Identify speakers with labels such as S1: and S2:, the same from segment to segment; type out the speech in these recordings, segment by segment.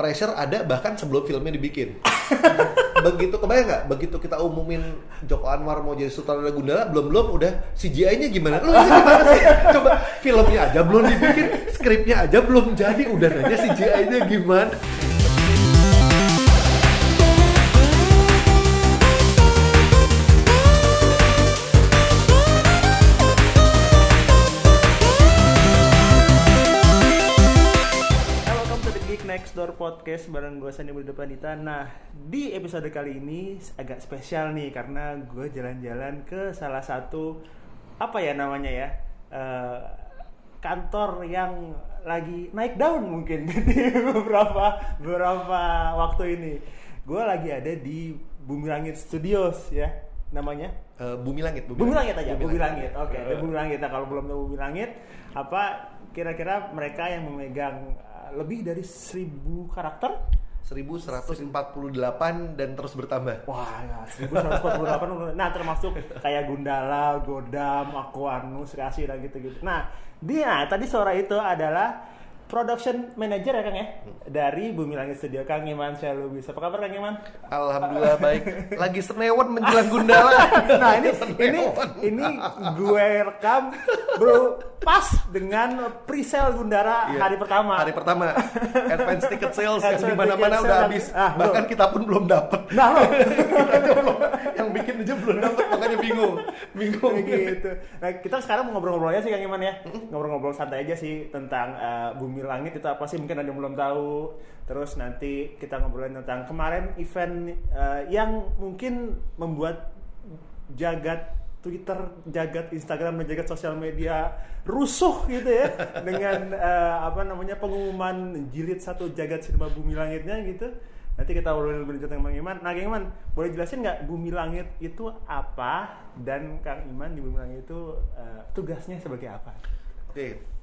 S1: pressure ada bahkan sebelum filmnya dibikin. begitu kebayang nggak? Begitu kita umumin Joko Anwar mau jadi sutradara Gundala, belum belum udah CGI-nya gimana? Lu gimana sih? Coba filmnya aja belum dibikin, skripnya aja belum jadi, udah nanya CGI-nya gimana?
S2: Podcast bareng gue Sandi Budi Depanita. Nah, di episode kali ini agak spesial nih karena gue jalan-jalan ke salah satu apa ya namanya ya eh, kantor yang lagi naik daun mungkin beberapa beberapa waktu ini. Gue lagi ada di Bumi Langit Studios ya namanya.
S1: Eh, bumi langit,
S2: Bumi langit aja, bumi, langit. Oke,
S1: Eh,
S2: ada bumi langit. Nah, kalau belum tahu bumi langit, apa kira-kira mereka yang memegang uh, lebih dari seribu karakter?
S1: 1148 dan terus bertambah.
S2: Wah, ya, 1148. nah, termasuk kayak Gundala, Godam, Aquanus, Rasi dan gitu-gitu. Nah, dia tadi sore itu adalah production manager ya Kang ya dari Bumi Langit Studio Kang Iman Syalubis. Apa kabar Kang Iman?
S1: Alhamdulillah baik. Lagi senewan menjelang Gundala.
S2: Nah ini ini ini gue rekam bro pas dengan pre-sale Gundara
S1: Iya.
S2: hari pertama.
S1: Hari pertama. Advance ticket sales yang di mana-mana udah habis.
S2: Ah,
S1: Bahkan
S2: belum.
S1: kita pun belum dapat.
S2: Nah lo
S1: yang bikin aja belum dapat makanya bingung. Bingung.
S2: gitu. Nah kita sekarang mau ngobrol-ngobrol aja sih Kang Iman ya. Ngobrol-ngobrol santai aja sih tentang uh, Bumi Langit itu apa sih mungkin ada yang belum tahu. Terus nanti kita ngobrolin tentang kemarin event uh, yang mungkin membuat jagat Twitter, jagat Instagram dan jagat sosial media rusuh gitu ya dengan eh, apa namanya pengumuman jilid satu jagat sinema bumi langitnya gitu. Nanti kita ngobrolin lebih lanjut dengan Bang Iman. Nah, Kang Iman, boleh jelasin nggak bumi langit itu apa dan Kang Iman di bumi langit itu eh, tugasnya sebagai apa?
S1: Oke.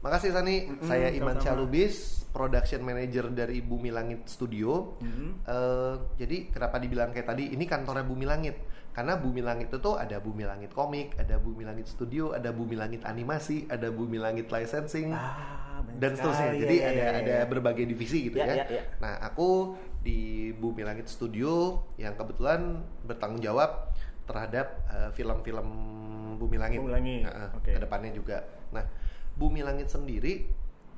S1: Makasih Sani. Saya Iman
S2: sama-sama.
S1: Syalubis, production manager dari Bumi Langit Studio. Eh, jadi kenapa dibilang kayak tadi ini kantornya Bumi Langit? Karena Bumi Langit itu tuh ada Bumi Langit komik, ada Bumi Langit studio, ada Bumi Langit animasi, ada Bumi Langit licensing.
S2: Ah,
S1: dan seterusnya.
S2: sekali.
S1: Jadi
S2: Ya, ya,
S1: ada
S2: ya,
S1: ada
S2: ya.
S1: berbagai divisi gitu
S2: Ya,
S1: ya.
S2: ya, ya.
S1: Nah, aku di Bumi Langit Studio yang kebetulan bertanggung jawab terhadap eh, film-film Bumi Langit.
S2: Bumi Langit,
S1: Nah,
S2: oke.
S1: ke depannya juga. Nah, Bumi Langit sendiri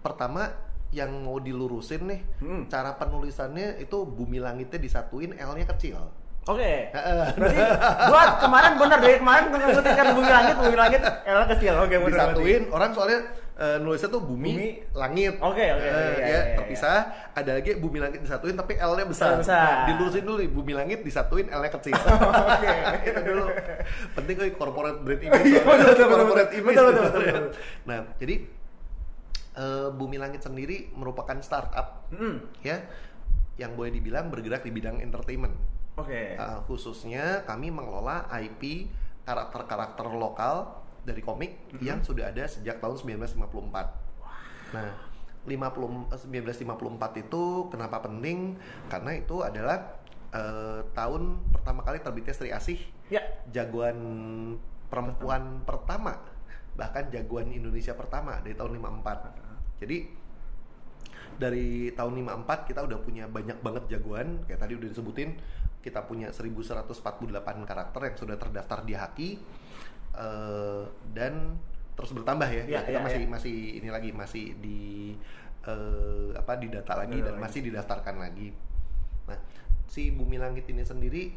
S1: pertama yang mau dilurusin nih,
S2: Hmm.
S1: cara penulisannya itu Bumi Langitnya disatuin L-nya kecil.
S2: Oke.
S1: Heeh.
S2: Berarti buat kemarin bener dari kemarin mengetikkan bumi langit, bumi langit, L kecil. Oke, bener. berarti.
S1: disatuin orang soalnya eh, nulisnya tuh bumi,
S2: Bumi.
S1: langit
S2: Oke, oke,
S1: Eh,
S2: iya,
S1: ya
S2: iya, iya.
S1: terpisah ada lagi bumi langit disatuin tapi L-nya besar,
S2: besar.
S1: Nah, dilurusin dulu bumi langit disatuin L-nya kecil
S2: Oke.
S1: itu dulu penting kok corporate brand image
S2: Iya, betul, betul,
S1: corporate
S2: betul.
S1: image
S2: Betul, betul, betul, betul.
S1: nah jadi eh, bumi langit sendiri merupakan startup
S2: Hmm.
S1: ya yang boleh dibilang bergerak di bidang entertainment
S2: Oke.
S1: Uh, khususnya kami mengelola IP karakter-karakter lokal dari komik
S2: Mhm.
S1: yang sudah ada sejak tahun 1954. Nah, 50 eh, 1954 itu kenapa penting? Karena itu adalah eh, tahun pertama kali terbitnya Sri Asih,
S2: Ya.
S1: jagoan perempuan pertama, bahkan jagoan Indonesia pertama dari tahun 54. Jadi dari tahun 54 kita udah punya banyak banget jagoan kayak tadi udah disebutin kita punya 1148 karakter yang sudah terdaftar di Haki eh, dan terus bertambah ya,
S2: Ya,
S1: Ya, kita
S2: ya,
S1: masih
S2: ya.
S1: masih ini lagi masih di eh, apa di data lagi
S2: Data
S1: dan
S2: lagi.
S1: masih didaftarkan lagi nah si Bumi Langit ini sendiri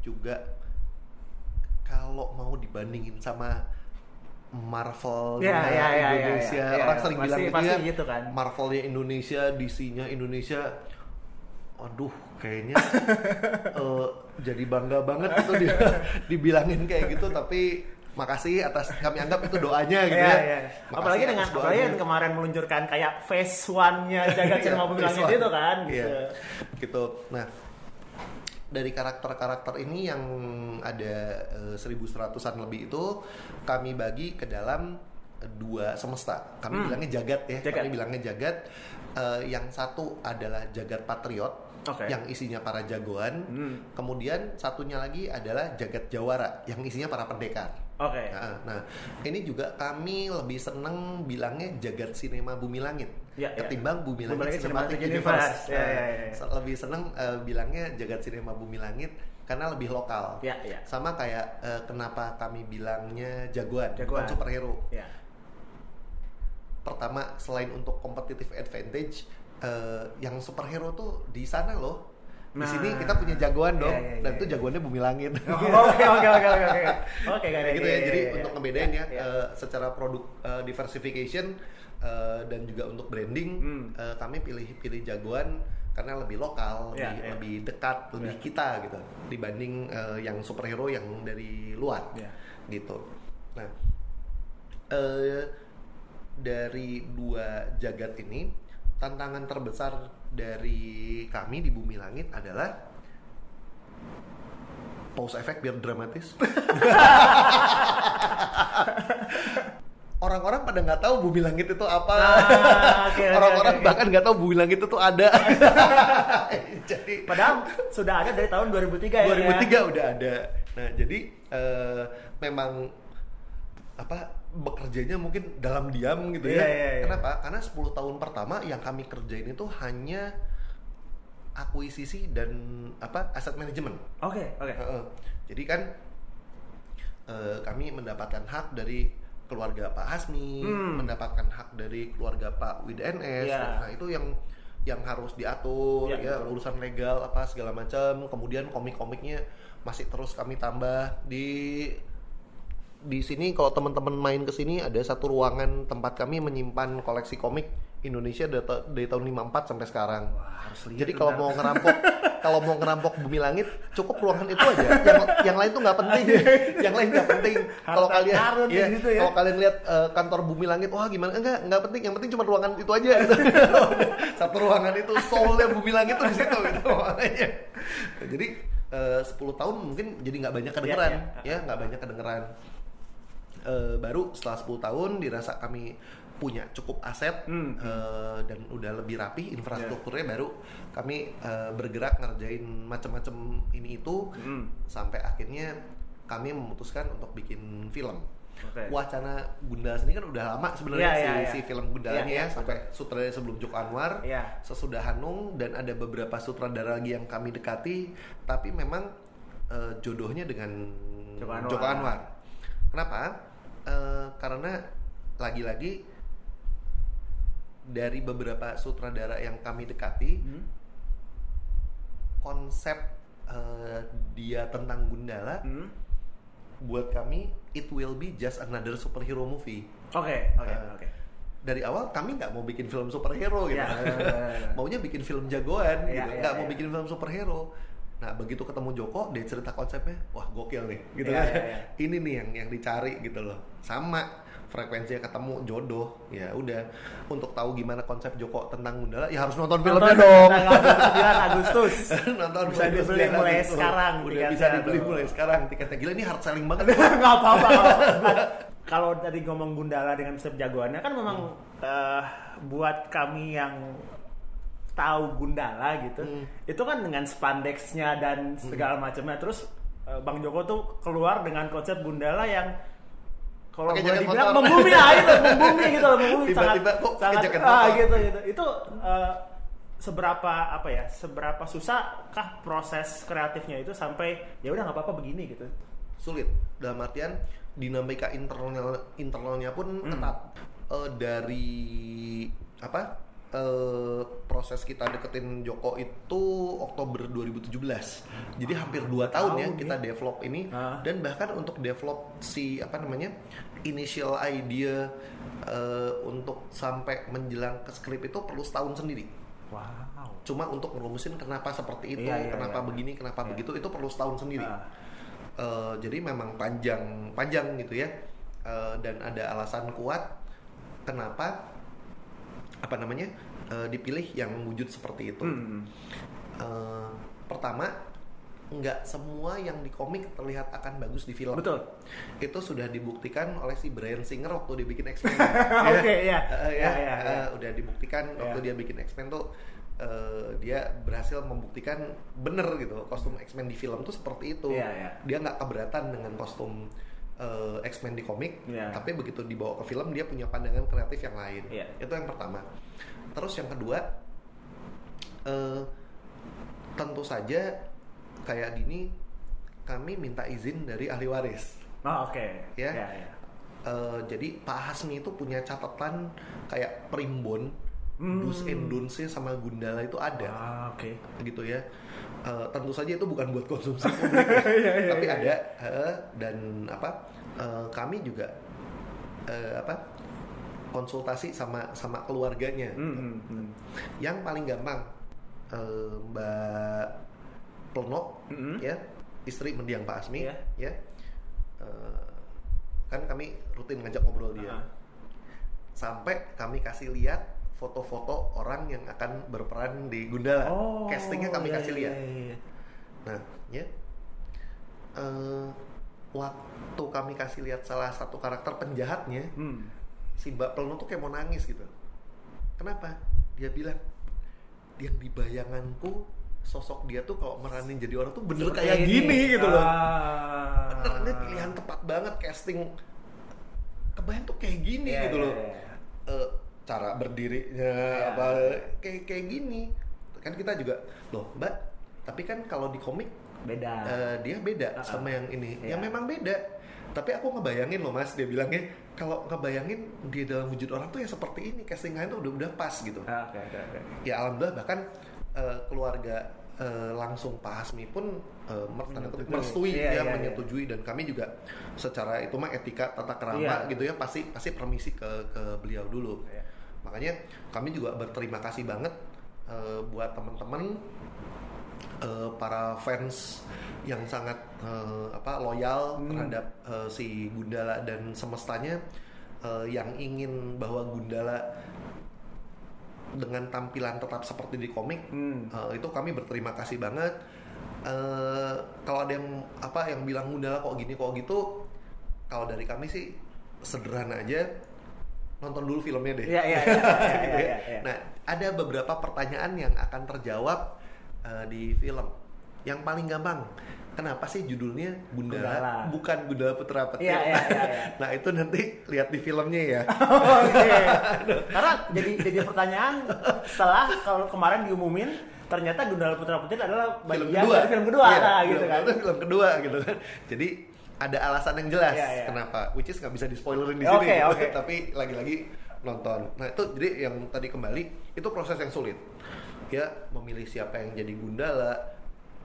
S1: juga kalau mau dibandingin sama Marvel
S2: Ya, ya, ya, ya,
S1: Indonesia
S2: ya, ya.
S1: orang sering
S2: Pasti-
S1: bilang gitu ya
S2: gitu kan.
S1: Marvelnya Indonesia, DC-nya Indonesia. Aduh, kayaknya eh, jadi bangga banget itu di, dibilangin kayak gitu. Tapi makasih atas kami anggap itu doanya gitu
S2: Iya,
S1: ya.
S2: iya.
S1: Makasih
S2: Apalagi dengan apalagi yang kemarin meluncurkan kayak phase one-nya jagat
S1: Iya,
S2: cinema bumi langit itu kan gitu.
S1: Iya, gitu. Nah, dari karakter-karakter ini yang ada eh, 1100-an lebih itu kami bagi ke dalam dua semesta. Kami
S2: Hmm.
S1: bilangnya jagat ya.
S2: Jagat.
S1: Kami bilangnya jagat. Eh, yang satu adalah Jagat Patriot
S2: Oke.
S1: yang isinya para jagoan.
S2: Hmm.
S1: Kemudian satunya lagi adalah Jagat Jawara yang isinya para pendekar.
S2: Oke.
S1: Nah, nah, ini juga kami lebih seneng bilangnya Jagat Sinema Bumi Langit
S2: Ya, ya.
S1: ketimbang Bumi
S2: Bumi
S1: Langit
S2: Langit
S1: Cinematic
S2: Cinematic
S1: Universe.
S2: Universe. Ya, ya, ya, ya.
S1: Nah, Lebih seneng eh, bilangnya Jagat Sinema Bumi Langit karena lebih lokal.
S2: Ya, ya.
S1: Sama kayak eh, kenapa kami bilangnya jagoan, bukan
S2: Jagoan.
S1: superhero.
S2: Ya.
S1: Pertama, selain untuk competitive advantage, eh, yang superhero tuh di sana loh. Di
S2: Nah.
S1: sini kita punya jagoan dong,
S2: Ya, ya,
S1: dan
S2: ya,
S1: itu
S2: ya.
S1: jagoannya Bumi Langit.
S2: Oke oke oke oke oke. Kan
S1: gitu ya. Jadi untuk ngebedain ya,
S2: ya.
S1: eh, secara produk eh, diversification eh, dan juga untuk branding,
S2: Hmm.
S1: eh, kami pilih pilih jagoan karena lebih lokal,
S2: Ya,
S1: lebih,
S2: ya.
S1: lebih dekat, lebih
S2: Ya.
S1: kita gitu dibanding eh, yang superhero yang dari luar,
S2: Ya.
S1: gitu. Nah, eh, dari dua jagat ini, tantangan terbesar dari kami di Bumi Langit adalah pause effect biar dramatis. Orang-orang pada nggak tahu bumi langit itu apa.
S2: Ah, oke, oke,
S1: Orang-orang
S2: oke, oke.
S1: bahkan nggak tahu bumi langit itu ada. Jadi
S2: Padahal sudah ada dari tahun 2003 ya.
S1: 2003 udah ada. Nah, jadi eh, memang apa bekerjanya mungkin dalam diam gitu
S2: Iya,
S1: ya.
S2: iya, iya.
S1: Kenapa? Karena 10 tahun pertama yang kami kerjain itu hanya akuisisi dan apa aset manajemen.
S2: Oke oke.
S1: Heeh. Jadi kan eh, kami mendapatkan hak dari keluarga Pak Hasmi,
S2: Hmm.
S1: mendapatkan hak dari keluarga Pak WDNS.
S2: Ya.
S1: Nah itu yang yang harus diatur
S2: Ya,
S1: ya,
S2: betul.
S1: urusan legal apa segala macam. Kemudian komik-komiknya masih terus kami tambah di di sini kalau teman-teman main ke sini ada satu ruangan tempat kami menyimpan koleksi komik Indonesia dari, ta- dari tahun 54 sampai sekarang.
S2: Wah, harus lihat
S1: Jadi kalau mau ngerampok kalau mau ngerampok bumi langit cukup ruangan itu aja. Yang yang lain tuh nggak penting. yang lain nggak penting. Kalau kalian iya,
S2: gitu ya.
S1: kalau kalian lihat eh, kantor bumi langit, wah gimana? Enggak, nggak penting. Yang penting cuma ruangan itu aja gitu. Satu ruangan itu soulnya bumi langit tuh di situ gitu. Makanya. Jadi eh, 10 tahun mungkin jadi nggak banyak kedengeran,
S2: Iya,
S1: ya nggak banyak kedengeran. Eh, baru setelah 10 tahun dirasa kami punya cukup aset
S2: Hmm.
S1: eh, dan udah lebih rapi infrastrukturnya baru kami eh, bergerak ngerjain macam-macam ini itu
S2: Hmm.
S1: sampai akhirnya kami memutuskan untuk bikin film.
S2: Oke.
S1: Wacana Gundala sini kan udah lama sebenarnya
S2: iya,
S1: si,
S2: iya.
S1: si film Gundalanya
S2: Iya,
S1: ya
S2: iya,
S1: sampai sutradara sebelum Joko Anwar,
S2: Iya.
S1: sesudah Hanung dan ada beberapa sutradara lagi yang kami dekati, tapi memang eh, jodohnya dengan
S2: Joko Anwar.
S1: Joko Anwar. Kenapa? Eh, karena lagi-lagi dari beberapa sutradara yang kami dekati,
S2: Hmm.
S1: konsep eh, dia tentang Gundala
S2: Hmm.
S1: buat kami it will be just another superhero movie.
S2: Oke oke
S1: Eh,
S2: oke.
S1: Dari awal kami nggak mau bikin film superhero gitu,
S2: Ya, ya, ya, ya.
S1: maunya bikin film jagoan
S2: Ya,
S1: gitu,
S2: ya,
S1: nggak mau
S2: ya.
S1: bikin film superhero. Nah begitu ketemu Joko, dia cerita konsepnya, wah gokil nih, gitu
S2: Ya,
S1: kan.
S2: ya, ya.
S1: Ini nih yang yang dicari gitu loh. Sama frekuensinya ketemu jodoh, ya udah. Untuk tahu gimana konsep Joko tentang Gundala, ya harus nonton filmnya
S2: Nonton
S1: dong.
S2: tanggal 29 Agustus.
S1: nonton
S2: Bisa
S1: film
S2: dibeli
S1: 9
S2: mulai
S1: Agustus.
S2: sekarang
S1: Udah bisa dibeli
S2: tuh.
S1: mulai sekarang tiketnya. Gila ini hard selling banget.
S2: nggak apa-apa. Kalau dari ngomong Gundala dengan konsep jagoannya kan memang eh, buat kami yang tahu Gundala gitu,
S1: Hmm.
S2: itu kan dengan spandexnya dan segala macamnya. Terus eh, Bang Joko tuh keluar dengan konsep Gundala yang kalau boleh dibilang
S1: motor.
S2: membumi lah itu, membumi gitu loh, membumi sangat,
S1: Tiba-tiba kok
S2: sangat
S1: jaket
S2: ah, gitu gitu. Itu eh, seberapa apa ya, seberapa susah kah proses kreatifnya itu sampai ya udah nggak apa-apa begini gitu.
S1: sulit dalam artian dinamika internal internalnya pun
S2: Hmm.
S1: ketat Eh, dari apa eh, proses kita deketin Joko itu Oktober 2017 jadi hampir 2 tahun ya
S2: tahun
S1: kita
S2: ya.
S1: develop ini
S2: Ah.
S1: dan bahkan untuk develop si apa namanya initial idea eh, untuk sampai menjelang ke skrip itu perlu setahun sendiri
S2: Wow.
S1: cuma untuk ngerumusin kenapa seperti itu,
S2: Iya, iya,
S1: kenapa
S2: iya.
S1: begini, kenapa
S2: Iya.
S1: begitu itu perlu setahun sendiri.
S2: Ah.
S1: Eh, jadi memang panjang, panjang gitu ya. Eh, dan ada alasan kuat kenapa apa namanya eh, dipilih yang wujud seperti itu.
S2: Hmm.
S1: Eh, pertama nggak semua yang di komik terlihat akan bagus di film.
S2: Betul.
S1: Itu sudah dibuktikan oleh si Brian Singer waktu dia bikin X-Men.
S2: Oke, ya.
S1: Eh,
S2: Ya,
S1: ya,
S2: ya,
S1: udah dibuktikan
S2: Ya.
S1: waktu dia bikin X-Men tuh eh, dia berhasil membuktikan bener gitu kostum X-Men di film tuh seperti itu.
S2: Iya, iya.
S1: Dia nggak keberatan dengan kostum eh, X-Men di komik,
S2: Iya.
S1: tapi begitu dibawa ke film dia punya pandangan kreatif yang lain.
S2: Iya.
S1: Itu yang pertama. Terus yang kedua, eh, tentu saja kayak gini kami minta izin dari ahli waris.
S2: Oh, oke.
S1: Ya.
S2: Ya, ya.
S1: Eh, jadi Pak Hasmi itu punya catatan kayak primbon,
S2: Hmm.
S1: dus and sama Gundala itu ada,
S2: Ah, oke.
S1: gitu ya. Eh, tentu saja itu bukan buat konsumsi publik, ya,
S2: Iya, iya,
S1: tapi
S2: iya.
S1: ada eh, dan apa? eh, kami juga eh, apa? konsultasi sama sama keluarganya.
S2: Hmm, hmm, hmm.
S1: Yang paling gampang eh, Mbak Pleno
S2: Mm-mm.
S1: ya istri mendiang Pak Asmi
S2: Iya.
S1: ya Eh, kan kami rutin ngajak ngobrol dia
S2: Ah.
S1: sampai kami kasih lihat foto-foto orang yang akan berperan di Gundala
S2: Oh,
S1: castingnya kami
S2: iya,
S1: kasih
S2: iya,
S1: lihat
S2: iya, iya.
S1: nah ya Eh, waktu kami kasih lihat salah satu karakter penjahatnya
S2: Hmm.
S1: si Mbak Pleno tuh kayak mau nangis gitu. Kenapa? Dia bilang, yang di bayanganku sosok dia tuh kalau meranin jadi orang tuh bener
S2: Seperti
S1: kayak
S2: ini.
S1: gini gitu loh.
S2: Ah.
S1: Bener, ini pilihan tepat banget casting. Kebayang tuh kayak gini
S2: Iya,
S1: gitu
S2: iya,
S1: loh.
S2: iya.
S1: Eh, cara berdirinya
S2: Iya.
S1: apa kayak kayak gini. Kan kita juga, loh Mbak, tapi kan kalau di komik
S2: Beda.
S1: eh, dia beda
S2: Ah, ah.
S1: sama yang ini.
S2: Iya.
S1: Yang memang beda. Tapi aku ngebayangin loh mas, dia bilangnya kalau ngebayangin dia dalam wujud orang tuh ya seperti ini, castingan tuh udah udah pas gitu.
S2: Ah, Oke, oke, oke.
S1: Ya alhamdulillah bahkan eh, keluarga eh, langsung Pak Hasmi pun
S2: Menyetujui.
S1: merestui
S2: Iya,
S1: ya
S2: iya, iya.
S1: menyetujui dan kami juga secara itu mah etika tata kerama
S2: Iya.
S1: gitu ya pasti pasti permisi ke ke beliau dulu. Makanya kami juga berterima kasih banget eh, buat teman-teman eh, para fans yang sangat eh, apa loyal
S2: Hmm.
S1: terhadap eh, si Gundala dan semestanya eh, yang ingin bahwa Gundala dengan tampilan tetap seperti di komik
S2: Hmm.
S1: eh, itu kami berterima kasih banget. Eh, kalau ada yang apa yang bilang Gundala kok gini kok gitu, kalau dari kami sih sederhana aja nonton dulu filmnya deh.
S2: Iya, iya, iya, iya,
S1: Gitu
S2: iya,
S1: ya.
S2: iya.
S1: Nah, ada beberapa pertanyaan yang akan terjawab eh, di film. Yang paling gampang, kenapa sih judulnya Gundala,
S2: Gundala.
S1: bukan Gundala Putra Petir?
S2: Iya, iya, iya, iya.
S1: nah, itu nanti lihat di filmnya ya.
S2: Oke. Karena jadi jadi pertanyaan setelah kalau kemarin diumumin ternyata Gundala Putra Putri adalah bagian dari film kedua
S1: Iya,
S2: nah,
S1: film-
S2: gitu kan.
S1: Itu film kedua gitu kan. Jadi ada alasan yang jelas
S2: Iya, iya.
S1: kenapa, which is nggak bisa di spoilerin di
S2: Oke,
S1: sini.
S2: oke.
S1: Tapi lagi-lagi nonton. Nah itu jadi yang tadi kembali itu proses yang sulit. Ya memilih siapa yang jadi Gundala,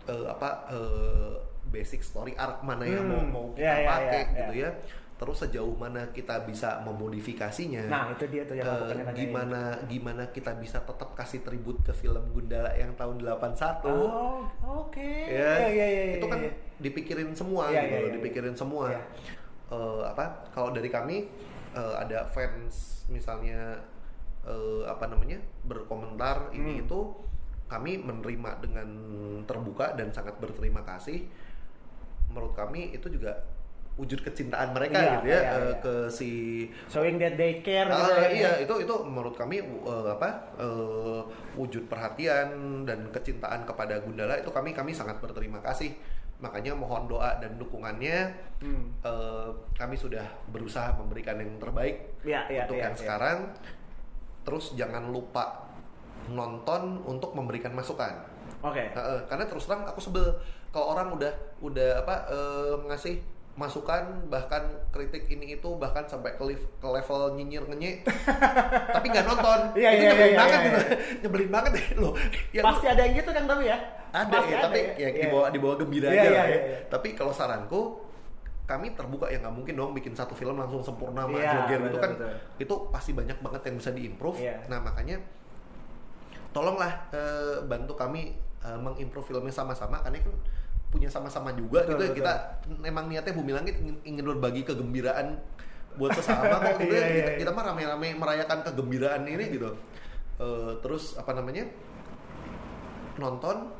S1: eh, apa eh, basic story arc mana yang mau
S2: Hmm,
S1: mau kita
S2: iya, iya,
S1: pakai
S2: iya,
S1: gitu
S2: iya.
S1: ya. Terus sejauh mana kita bisa memodifikasinya.
S2: Nah, itu dia tuh yang aku
S1: Eh,
S2: pengen tanyain.
S1: gimana gimana kita bisa tetap kasih tribut ke film Gundala yang tahun 81
S2: Oh, oke.
S1: ya,
S2: Iya, iya, iya,
S1: itu kan
S2: iya.
S1: dipikirin semua
S2: Iya,
S1: gitu
S2: iya,
S1: loh,
S2: iya,
S1: dipikirin semua
S2: Iya.
S1: Eh, apa kalau dari kami eh, ada fans misalnya eh, apa namanya berkomentar ini
S2: Hmm.
S1: itu kami menerima dengan terbuka dan sangat berterima kasih menurut kami itu juga wujud kecintaan mereka
S2: Iya,
S1: gitu ya
S2: iya,
S1: eh,
S2: iya.
S1: ke si
S2: Showing that they care
S1: Ah,
S2: gitu ya.
S1: iya itu itu menurut kami uh, apa uh, wujud perhatian dan kecintaan kepada Gundala itu kami kami sangat berterima kasih makanya mohon doa dan dukungannya
S2: Hmm.
S1: uh, kami sudah berusaha memberikan yang terbaik
S2: Iya, iya,
S1: untuk
S2: iya,
S1: yang
S2: iya.
S1: sekarang terus jangan lupa nonton untuk memberikan masukan
S2: Oke.
S1: Heeh, karena terus terang aku sebel kalau orang udah udah apa eh, ngasih masukan bahkan kritik ini itu bahkan sampai ke, liv- ke level nyinyir ngenyek tapi nggak nonton
S2: Iya,
S1: itu
S2: iya,
S1: nyebelin
S2: iya,
S1: banget
S2: iya,
S1: gitu nyebelin banget deh lo ya lu-
S2: Pasti ada yang gitu kan tapi ya.
S1: ada
S2: Pasti
S1: ya tapi ya
S2: Iya.
S1: dibawa dibawa gembira
S2: Iya,
S1: aja
S2: iya,
S1: lah ya.
S2: iya, iya.
S1: tapi kalau saranku kami terbuka ya nggak mungkin dong bikin satu film langsung sempurna sama
S2: Iya,
S1: joget itu kan
S2: betul.
S1: itu pasti banyak banget yang bisa diimprove
S2: Iya.
S1: nah makanya tolonglah eh, bantu kami eh, mengimprove filmnya sama-sama karena kan punya sama-sama juga
S2: Betul,
S1: gitu ya
S2: betul.
S1: kita memang niatnya Bumi Langit ingin, ingin berbagi kegembiraan buat sesama kok gitu
S2: Iya,
S1: ya.
S2: iya,
S1: kita,
S2: iya.
S1: kita mah rame-rame merayakan kegembiraan ini gitu Eh, terus apa namanya nonton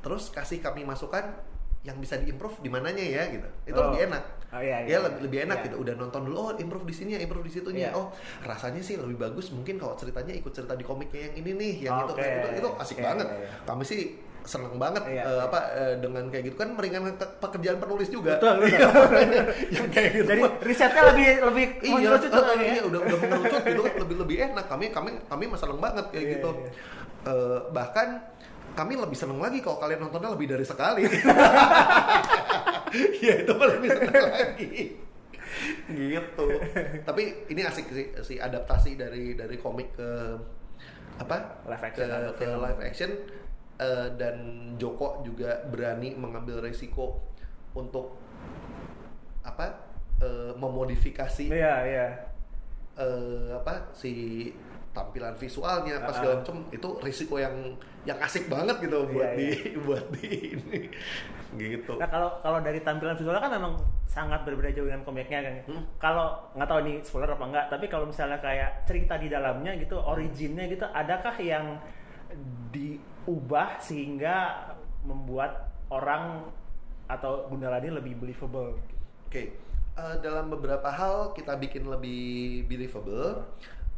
S1: terus kasih kami masukan yang bisa diimprove di mananya ya gitu itu
S2: Oh.
S1: lebih enak
S2: Oh, iya,
S1: ya
S2: iya,
S1: lebih,
S2: iya.
S1: lebih enak
S2: Iya.
S1: gitu udah nonton dulu oh improve di sini ya improve di situnya
S2: Iya.
S1: oh rasanya sih lebih bagus mungkin kalau ceritanya ikut cerita di komiknya yang ini nih yang itu
S2: Oke.
S1: itu, itu asik
S2: Oke,
S1: banget
S2: iya, iya.
S1: kami sih seneng banget
S2: Iya,
S1: eh,
S2: iya.
S1: apa eh, dengan kayak gitu kan meringankan ke- pekerjaan penulis juga
S2: Betul, betul.
S1: Iya, yang kayak gitu
S2: Jadi risetnya lebih lebih
S1: iya,
S2: mengerucut tuh, ya.
S1: iya udah udah mengerucut gitu kan lebih lebih enak kami kami kami seneng banget kayak
S2: Iya,
S1: gitu
S2: iya.
S1: Eh, bahkan kami lebih seneng lagi kalau kalian nontonnya lebih dari sekali ya itu lebih seneng lagi gitu tapi ini asik sih si adaptasi dari dari komik ke apa
S2: Live
S1: ke,
S2: action
S1: ke
S2: film.
S1: live action Eh, dan Joko juga berani mengambil resiko untuk apa eh, memodifikasi
S2: Iya, iya.
S1: eh, apa si tampilan visualnya apa
S2: Ah.
S1: segala macam itu risiko yang yang asik banget gitu buat
S2: Iya,
S1: di buat di ini gitu
S2: Nah kalau kalau dari tampilan visualnya kan memang sangat berbeda jauh dengan komiknya kan.
S1: Hmm.
S2: Kalau nggak tahu ini spoiler apa enggak, tapi kalau misalnya kayak cerita di dalamnya gitu, originnya gitu, adakah yang diubah sehingga membuat orang atau Gundala ini lebih believable?
S1: oke eh, dalam beberapa hal kita bikin lebih believable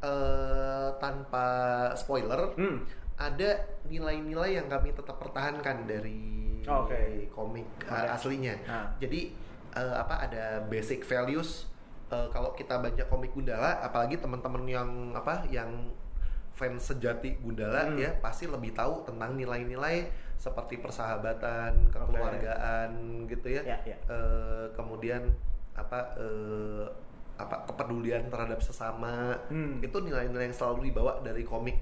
S1: eh, tanpa spoiler
S2: Hmm.
S1: ada nilai-nilai yang kami tetap pertahankan dari
S2: Oke.
S1: komik uh, aslinya.
S2: Nah.
S1: Jadi uh, apa ada basic values uh, kalau kita baca komik Gundala, apalagi teman-teman yang apa yang fans sejati Gundala
S2: Hmm.
S1: ya pasti lebih tahu tentang nilai-nilai seperti persahabatan, kekeluargaan gitu ya.
S2: Ya, ya.
S1: Eh, kemudian apa eh, apa kepedulian terhadap sesama
S2: Hmm.
S1: itu nilai-nilai yang selalu dibawa dari komik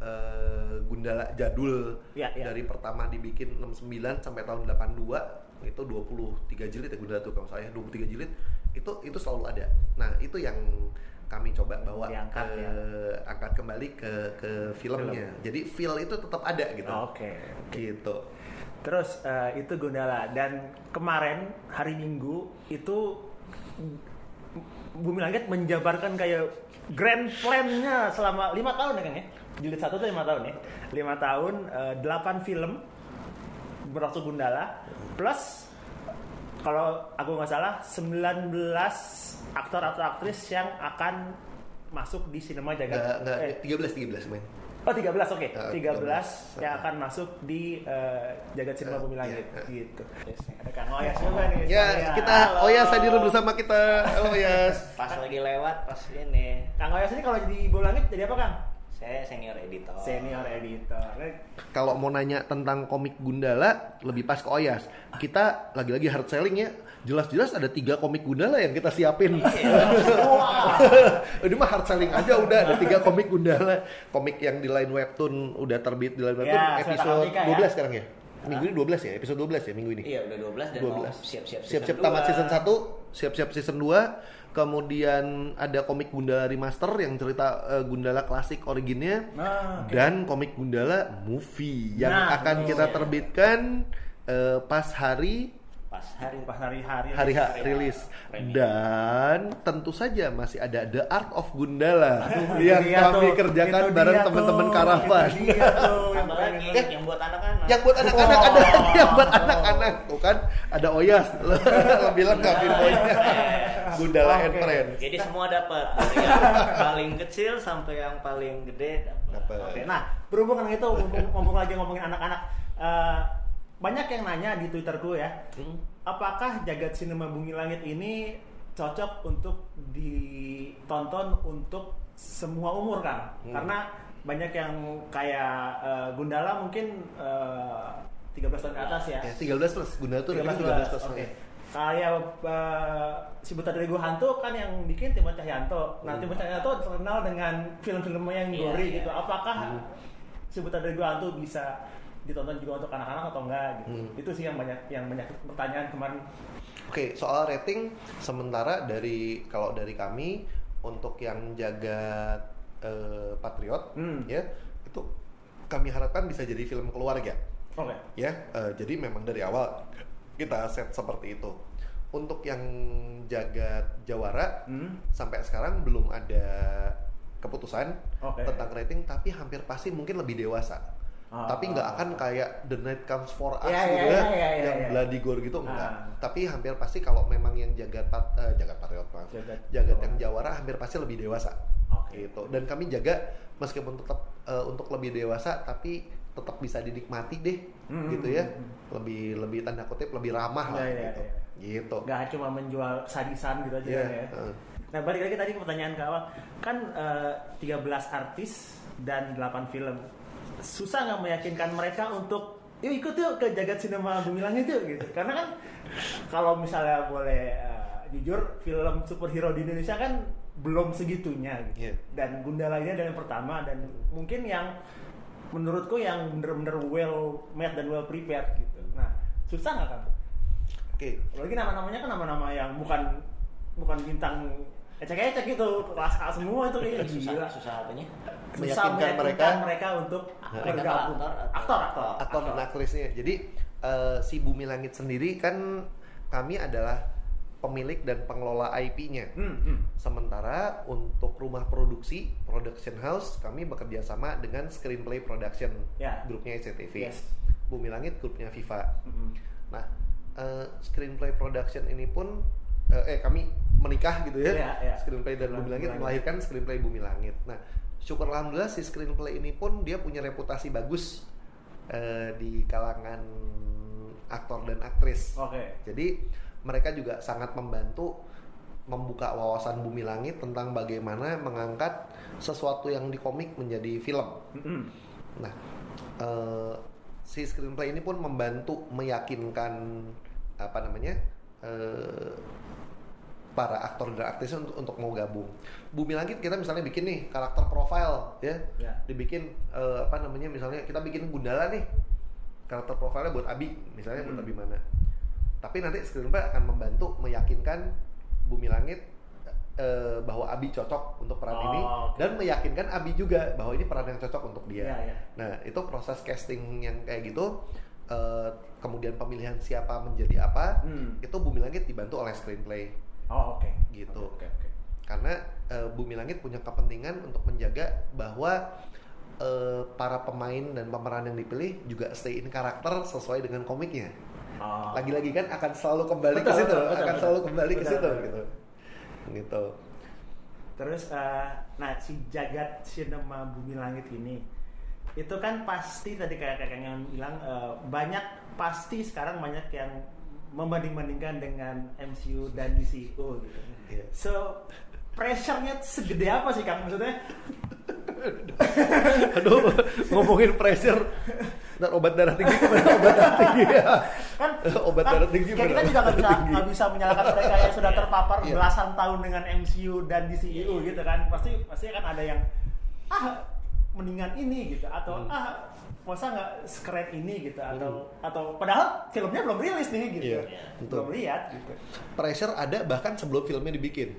S1: eh, Gundala jadul
S2: Ya, ya.
S1: dari pertama dibikin 69 sampai tahun 82 itu 23 jilid ya Gundala tuh kalau saya 23 jilid itu itu selalu ada nah itu yang kami coba bawa
S2: Diangkat,
S1: ke
S2: ya.
S1: angkat kembali ke ke filmnya
S2: Film.
S1: jadi feel itu tetap ada gitu
S2: Oke.
S1: gitu
S2: Terus eh, itu Gundala dan kemarin hari Minggu itu Bumi Langit menjabarkan kayak grand plan-nya selama lima tahun ya kan ya. Jilid satu tuh lima tahun ya. Lima tahun, eh, delapan film berlangsung Gundala plus kalau aku nggak salah 19 aktor atau aktris yang akan masuk di sinema jagat
S1: nggak
S2: eh,
S1: 13 13 main
S2: Oh 13 oke.
S1: Uh,
S2: 13 yang
S1: uh.
S2: akan masuk di eh, jagat sinema
S1: Uh,
S2: bumi langit
S1: iya, uh.
S2: gitu. Ada Kang Oyas juga nih.
S1: ya
S2: saya.
S1: kita
S3: Halo.
S1: Oyas hadir bersama kita halo Oyas
S3: pas lagi lewat pas ini
S2: Kang Oyas ini kalau di bumi langit jadi apa Kang?
S3: Saya senior editor.
S2: Senior editor.
S1: kalau mau nanya tentang komik Gundala lebih pas ke Oyas. Kita lagi-lagi hard selling ya. Jelas-jelas ada tiga komik Gundala yang kita siapin.
S2: Wah.
S1: ini mah hard selling aja udah ada tiga komik Gundala. Komik yang di line webtoon udah terbit di line webtoon
S2: Ya,
S1: episode
S2: Kartika ya.
S1: 12 sekarang ya? Minggu ini 12 ya? Episode 12 ya minggu ini?
S3: Iya udah 12 dan mau
S1: 12
S3: siap-siap
S1: siap-siap tamat
S3: dua.
S1: season 1 siap-siap season 2 kemudian ada komik Gundala remaster yang cerita eh, Gundala klasik originnya
S2: Nah, oke.
S1: dan komik Gundala movie yang
S2: Nah,
S1: akan
S2: betul.
S1: kita terbitkan eh, pas hari
S3: pas hari
S2: Pas hari-hari
S1: hari
S3: Hari H
S1: rilis
S3: premiere.
S1: dan tentu saja masih ada The Art of Gundala yang kami
S2: tuh,
S1: kerjakan
S2: itu
S1: bareng teman-teman Karavan
S2: yang ngeliat.
S3: yang buat anak-anak.
S1: yang buat anak-anak
S2: Wow.
S1: ada. Lagi yang buat anak-anak. Tuh kan ada Oyas. Lebih lengkap infonya Gundala and
S2: Oke.
S1: Friends.
S3: Jadi semua dapat. Dari yang paling kecil sampai yang paling gede dapat.
S2: Nah berhubung dengan itu, mumpung, mumpung lagi ngomongin anak-anak, eh, banyak yang nanya di Twitterku ya,
S1: Hmm.
S2: apakah jagat sinema Bumi Langit ini cocok untuk ditonton untuk semua umur kan?
S1: Hmm.
S2: Karena banyak yang kayak eh, Gundala mungkin eh, 13 tahun ke atas ya.
S1: ya 13 plus Gundala tuh
S2: 13
S1: 13 plus
S2: Oke. Kayak eh, si Buta dari Gua Hantu kan yang bikin Timo Cahyanto. Nah,
S1: Hmm.
S2: Timo Cahyanto terkenal dengan film-filmnya yang
S3: Iya,
S2: gori
S3: iya.
S2: gitu. Apakah
S1: Hmm.
S2: si Buta dari Gua Hantu bisa ditonton juga untuk anak-anak atau enggak gitu.
S1: Hmm.
S2: Itu sih yang banyak yang banyak pertanyaan kemarin.
S1: Oke, soal rating sementara dari kalau dari kami untuk yang jaga eh, Patriot
S2: Hmm.
S1: ya itu kami harapkan bisa jadi film keluarga
S2: Oke.
S1: ya. Eh, jadi memang dari awal kita set seperti itu. Untuk yang jaga Jawara
S2: Hmm.
S1: sampai sekarang belum ada keputusan
S2: Oke.
S1: tentang rating tapi hampir pasti mungkin lebih dewasa. Tapi nggak akan kayak The Night Comes for Us
S2: Iya,
S1: gitu
S2: iya,
S1: ya,
S2: iya, iya,
S1: yang
S2: iya.
S1: bloody gore gitu enggak.
S2: Ah.
S1: Tapi hampir pasti kalau memang yang jagat pat, eh, jagat patriot maaf,
S2: Jagat
S1: jagat, yang jawara hampir pasti lebih dewasa.
S2: Oke.
S1: Gitu. Dan kami jaga meskipun tetap eh, untuk lebih dewasa tapi tetap bisa dinikmati deh,
S2: Hmm,
S1: gitu
S2: hmm,
S1: ya.
S2: hmm, hmm.
S1: Lebih lebih tanda kutip lebih ramah lah
S2: Iya, iya,
S1: gitu.
S2: iya.
S1: Gitu.
S2: Nggak cuma menjual sadisan gitu aja
S1: Iya,
S2: ya.
S1: heeh.
S2: Nah balik lagi tadi ke pertanyaan ke awal Kan eh, 13 artis dan 8 film Susah nggak meyakinkan mereka untuk Yuk ikut yuk ke jagat sinema Bumi Langit yuk gitu Karena kan kalau misalnya boleh eh, jujur Film superhero di Indonesia kan belum segitunya gitu
S1: Iya.
S2: Dan Gundala ini adalah yang pertama Dan mungkin yang menurutku yang bener-bener well made dan well prepared gitu Nah susah nggak kan?
S1: Oke.
S2: Apalagi nama-namanya kan nama-nama yang bukan bukan bintang ecek-ecek gitu, kelas A semua itu kayak
S3: susah,
S2: gila.
S3: susah apanya?
S1: Meyakinkan
S2: meyakinkan
S1: mereka-
S2: mereka untuk bergabung.
S3: aktor atau-
S2: Aktor, aktor.
S1: aktor dan aktrisnya. Jadi eh, si Bumi Langit sendiri kan kami adalah pemilik dan pengelola IP-nya.
S2: Hmm, hmm.
S1: Sementara untuk rumah produksi, production house, kami bekerja sama dengan Screenplay Production,
S2: Ya.
S1: grupnya SCTV.
S2: Yes.
S1: Bumi Langit grupnya Viva.
S2: Hmm.
S1: Nah, eh, Screenplay Production ini pun eh, eh, kami menikah gitu ya.
S2: Iya, iya.
S1: Screenplay dan
S2: Bumi
S1: Bumi Langit
S2: Langit.
S1: melahirkan Screenplay Bumi Langit. Nah, syukur alhamdulillah si Screenplay ini pun dia punya reputasi bagus eh, di kalangan aktor dan aktris.
S2: Oke.
S1: Jadi mereka juga sangat membantu membuka wawasan Bumi Langit tentang bagaimana mengangkat sesuatu yang di komik menjadi film.
S2: Hmm.
S1: Nah, eh, si screenplay ini pun membantu meyakinkan apa namanya eh, para aktor dan aktris untuk, untuk mau gabung. Bumi Langit kita misalnya bikin nih karakter profile ya,
S2: Ya.
S1: dibikin eh, apa namanya misalnya kita bikin Gundala nih karakter profilnya buat Abi misalnya buat
S2: Hmm.
S1: Abi mana. Tapi nanti screenplay akan membantu meyakinkan Bumi Langit eh, bahwa Abi cocok untuk peran
S2: Oh,
S1: ini
S2: oke.
S1: dan meyakinkan Abi juga bahwa ini peran yang cocok untuk dia.
S2: Iya, iya.
S1: Nah itu proses casting yang kayak gitu, eh, kemudian pemilihan siapa menjadi apa,
S2: Hmm.
S1: itu Bumi Langit dibantu oleh screenplay
S2: Oh, oke.
S1: gitu.
S2: Oke, oke.
S1: Karena eh, Bumi Langit punya kepentingan untuk menjaga bahwa eh, para pemain dan pemeran yang dipilih juga stay in karakter sesuai dengan komiknya.
S2: Oh.
S1: Lagi-lagi kan akan selalu kembali ke situ,
S2: betul, betul,
S1: akan
S2: betul.
S1: selalu kembali ke situ
S2: betul.
S1: gitu. Gitu.
S2: Terus, eh, nah si jagat sinema Bumi Langit ini itu kan pasti tadi kayak yang bilang eh, banyak pasti sekarang banyak yang membanding-bandingkan dengan MCU dan DCU gitu.
S1: Iya.
S2: So pressure-nya segede apa sih Kang maksudnya?
S1: Aduh, ngomongin pressure dan obat darah tinggi ke mana obat darah tinggi ya.
S2: Kan
S1: obat
S2: kan,
S1: darah tinggi
S2: kayak kita juga nggak bisa nggak bisa menyalahkan mereka yang sudah terpapar
S1: Iya.
S2: belasan tahun dengan MCU dan DCU gitu kan. Pasti pasti kan ada yang ah mendingan ini gitu atau
S1: Hmm.
S2: ah masa nggak sekeren ini gitu atau atau padahal filmnya belum rilis nih gitu
S1: Iya, betul.
S2: belum lihat gitu
S1: pressure ada bahkan sebelum filmnya dibikin.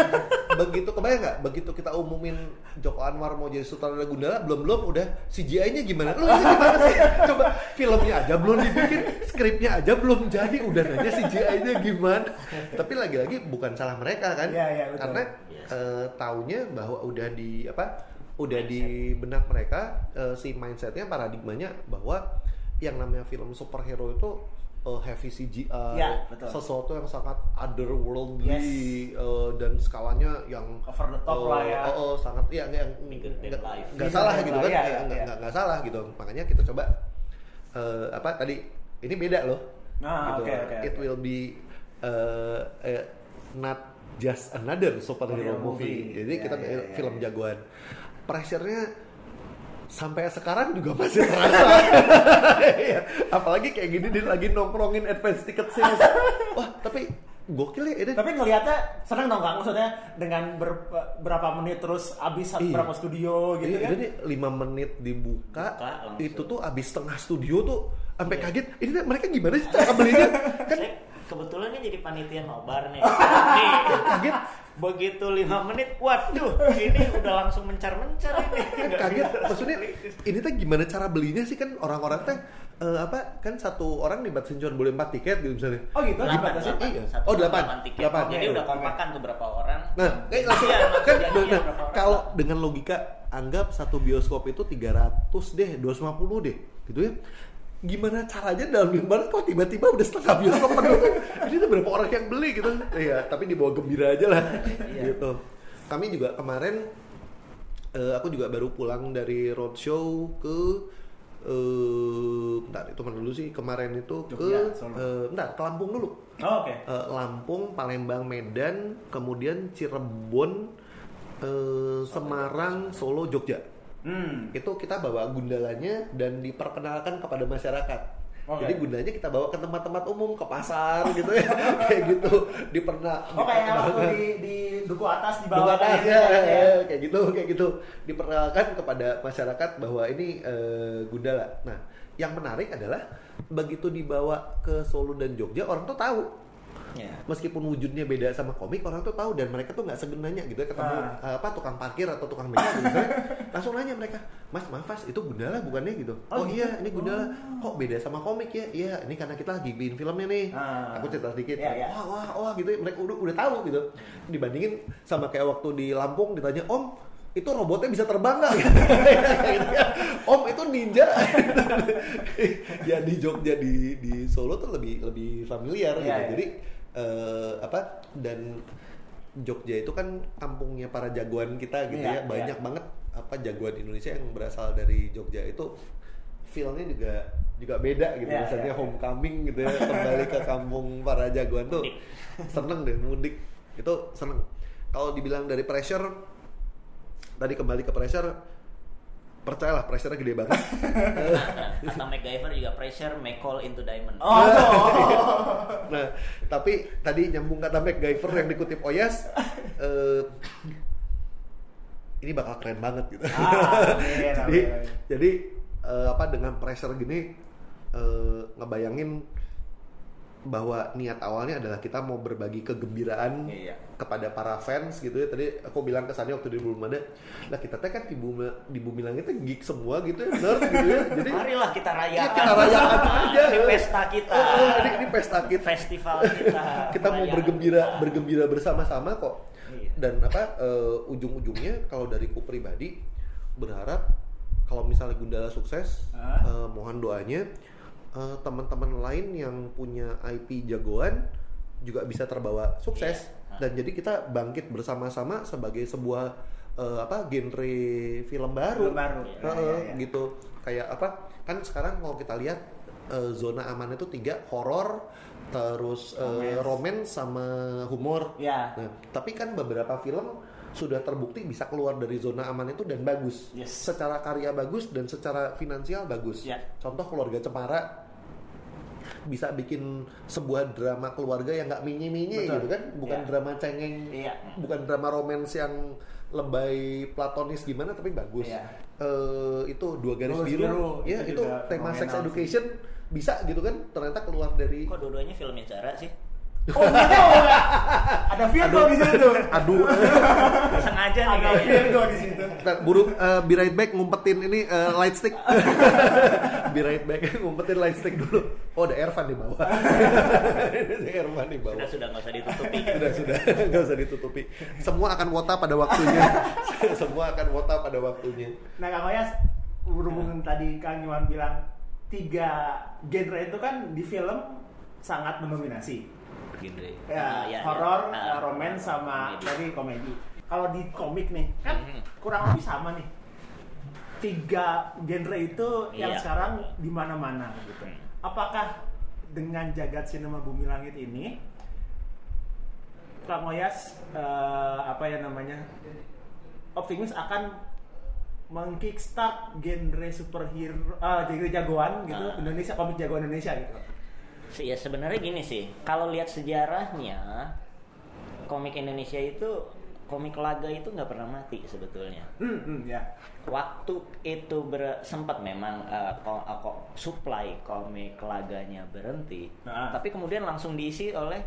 S1: begitu kebayang nggak? Begitu kita umumin Joko Anwar mau jadi sutradara Gundala, belum belum udah CGI-nya gimana? Lu ini gimana sih? Coba filmnya aja belum dibikin, skripnya aja belum jadi, udah nanya CGI-nya gimana? Tapi lagi-lagi bukan salah mereka kan?
S2: Iya, iya, betul.
S1: Karena
S3: Yes.
S1: eh, taunya bahwa udah di apa? Udah di benak mereka eh, si mindsetnya paradigmanya bahwa yang namanya film superhero itu eh, heavy CGI,
S2: Iya, betul.
S1: sesuatu yang sangat otherworldly eh, dan skalanya yang
S2: Over the top
S1: eh,
S2: lah ya.
S1: Oh, oh, sangat ya yang nggak salah gitu kan?
S2: iya,
S1: Ya,
S2: iya,
S1: nggak
S2: iya.
S1: nggak- nggak salah gitu. Makanya kita coba eh, apa tadi ini beda loh.
S2: Ah,
S1: gitu.
S2: oke, oke,
S1: It
S2: oke.
S1: will be eh, eh, not just another superhero movie.
S2: movie.
S1: Jadi
S2: Ya,
S1: kita
S2: ya,
S1: eh,
S2: ya,
S1: film
S2: ya.
S1: jagoan. Pressure-nya sampai sekarang juga masih terasa. Iya. Apalagi kayak gini dia lagi nongkrongin advance ticket sales. Wah, tapi gokil ya ini.
S2: tapi ngelihatnya seneng dong Kang maksudnya dengan ber- berapa menit terus habis
S1: Iya.
S2: berapa studio gitu
S1: Iya,
S2: kan
S1: Jadi 5 menit dibuka,
S3: Buka langsung.
S1: itu tuh abis setengah studio tuh sampai
S3: Iya.
S1: kaget. Ini mereka gimana sih cara belinya? kan
S3: kebetulan ini jadi panitia nobar nih. Nih,
S1: kaget,
S3: begitu lima menit, waduh, ini udah langsung mencar-mencar ini.
S1: kan
S3: Nggak
S1: kaget.
S3: bisa.
S1: Maksudnya ini tuh gimana cara belinya sih kan orang-orang teh eh, apa kan satu orang dibatasin cuma boleh 4 tiket gitu misalnya.
S2: oh gitu
S3: Delapan,
S2: dibatasi
S3: delapan.
S1: Iya.
S3: Satu
S1: Oh, delapan.
S3: delapan tiket.
S1: Delapan.
S3: Jadi udah kompakan tuh berapa orang.
S1: Nah, kayak langsung
S3: Iya, langsung
S1: kan
S3: jadinya
S1: nah,
S3: orang.
S1: kalau dengan logika anggap satu bioskop itu 300 deh 250 deh gitu ya gimana caranya dalam minggu kok tiba-tiba udah setengah bioskop penuh tuh ini tuh berapa orang yang beli gitu iya tapi dibawa gembira aja lah
S3: Iya.
S1: gitu kami juga kemarin eh, aku juga baru pulang dari roadshow ke eh bentar itu mana dulu sih kemarin itu ke
S2: Jogja, Solo.
S1: eh, bentar ke Lampung dulu
S2: Oh, Oke.
S1: Eh, Lampung, Palembang, Medan, kemudian Cirebon, eh, Semarang, Solo, Jogja.
S2: Hmm.
S1: Itu kita bawa gundalanya dan diperkenalkan kepada masyarakat.
S2: Oke.
S1: Jadi gundalanya kita bawa ke tempat-tempat umum, ke pasar gitu ya, kayak gitu. Diperna
S2: Oh kayak waktu di di duku atas di bawah
S1: atas,
S2: kayak
S1: ya,
S2: gitu,
S1: ya, kayak gitu, kayak gitu. Diperkenalkan kepada masyarakat bahwa ini eh, Gundala. Nah, yang menarik adalah begitu dibawa ke Solo dan Jogja, orang tuh tahu.
S3: Ya.
S1: Meskipun wujudnya beda sama komik, orang tuh tahu dan mereka tuh nggak segen nanya gitu ya ketemu
S2: Ah.
S1: eh, apa tukang parkir atau tukang beca gitu misalnya, langsung nanya mereka, Mas maaf Mas, itu Gundala bukannya gitu?
S2: Oh,
S1: Oh,
S2: gitu?
S1: iya, ini Gundala. Kok beda sama komik ya? Iya, ini karena kita lagi bikin filmnya nih.
S2: Ah.
S1: Aku cerita sedikit.
S2: Iya, iya.
S1: Wah, wah, wah gitu. Mereka udah udah tahu gitu. Dibandingin sama kayak waktu di Lampung ditanya, Om, itu robotnya bisa terbang nggak? Gitu. Om itu ninja. ya di Jogja di di Solo tuh lebih lebih familiar
S2: Iya,
S1: gitu.
S2: iya.
S1: Jadi eh, apa dan Jogja itu kan kampungnya para jagoan kita gitu
S2: Iya,
S1: ya. Banyak
S2: iya.
S1: banget apa jagoan Indonesia yang berasal dari Jogja itu feelnya juga juga beda gitu
S2: Iya,
S1: misalnya
S2: iya, iya.
S1: homecoming gitu ya kembali ke kampung para jagoan tuh seneng deh mudik itu seneng kalau dibilang dari pressure tadi kembali ke pressure percayalah pressure gede banget
S3: Kata MacGyver juga pressure may call into diamond.
S2: Oh, oh.
S1: nah tapi tadi nyambung kata MacGyver yang dikutip Oyas eh, ini bakal keren banget gitu
S2: Ah, amin,
S1: jadi
S2: amin.
S1: jadi eh, apa dengan pressure gini eh, ngebayangin bahwa niat awalnya adalah kita mau berbagi kegembiraan
S2: Iya.
S1: kepada para fans gitu ya tadi aku bilang ke Sani waktu di belum ada lah kita teh kan di bumi di bumi langit teh geek semua gitu ya nerd gitu ya jadi
S3: Marilah kita rayakan.
S1: Iya, kita rayakan aja.
S3: Ini pesta kita.
S1: Eh, eh, ini, ini pesta kita
S3: Festival kita.
S1: kita mau bergembira
S3: kita.
S1: bergembira bersama-sama kok
S3: Iya.
S1: dan apa eh, ujung-ujungnya kalau dari ku pribadi berharap kalau misalnya Gundala sukses eh, mohon doanya eh, teman-teman lain yang punya IP jagoan juga bisa terbawa sukses
S3: Iya.
S1: dan jadi kita bangkit bersama-sama sebagai sebuah eh, apa genre film baru,
S2: Film baru.
S1: Eh,
S2: Iya, iya, iya.
S1: gitu kayak apa kan sekarang kalau kita lihat eh, zona aman itu tiga horor terus eh,
S2: Romance.
S1: romance sama humor
S2: Ya.
S1: Nah, tapi kan beberapa film sudah terbukti bisa keluar dari zona aman itu dan bagus.
S2: Yes.
S1: Secara karya bagus dan secara finansial bagus.
S2: Ya.
S1: Contoh keluarga Cemara bisa bikin sebuah drama keluarga yang nggak minyi-minyi gitu kan, bukan
S2: Ya.
S1: drama cengeng,
S2: Iya.
S1: bukan drama romance yang lebay platonis gimana tapi bagus.
S2: Iya.
S1: Eh, itu dua garis
S2: Garis
S1: biru,
S2: Biru,
S1: ya
S2: itu
S1: itu tema sex
S2: fenomenal sih.
S1: education bisa gitu kan, ternyata keluar dari
S3: Kok dua-duanya filmnya cara sih?
S2: Oh. Ada Virgo di situ.
S1: aduh
S3: Sengaja nih
S2: Ada. Virgo di situ.
S1: Ntar, buru eh, be right back ngumpetin ini eh, light stick. be right back ngumpetin light stick dulu. Oh, ada Ervan di bawah. ada Ervan di bawah.
S3: Sudah sudah nggak usah ditutupi.
S1: Sudah sudah nggak usah ditutupi. Semua akan wota pada waktunya. Semua akan wota pada waktunya.
S2: Nah, Kang Oyas, berhubung tadi Kang Iwan bilang tiga genre itu kan di film sangat mendominasi.
S3: Genre.
S2: Ya,
S3: Ah, ya,
S2: horor,
S3: ya. Ah,
S2: romance sama
S3: komedi.
S2: tadi komedi. Kalau di komik nih, kan
S3: Mhm.
S2: kurang lebih sama nih. Tiga genre itu yang
S3: Iya.
S2: sekarang di mana-mana gitu.
S3: Hmm.
S2: Apakah dengan jagat sinema Bumi Langit ini Kang Oyas eh, apa ya namanya? optimis akan mengkickstart genre superhero ah genre jagoan gitu
S3: Ah.
S2: Indonesia komik jagoan Indonesia gitu.
S3: Ya sebenarnya gini sih kalau lihat sejarahnya komik Indonesia itu komik laga itu nggak pernah mati sebetulnya
S2: Hmm, hmm, ya.
S3: waktu itu ber- sempat memang eh, ko- eh, kok supply komik laganya berhenti
S2: Ah.
S3: tapi kemudian langsung diisi oleh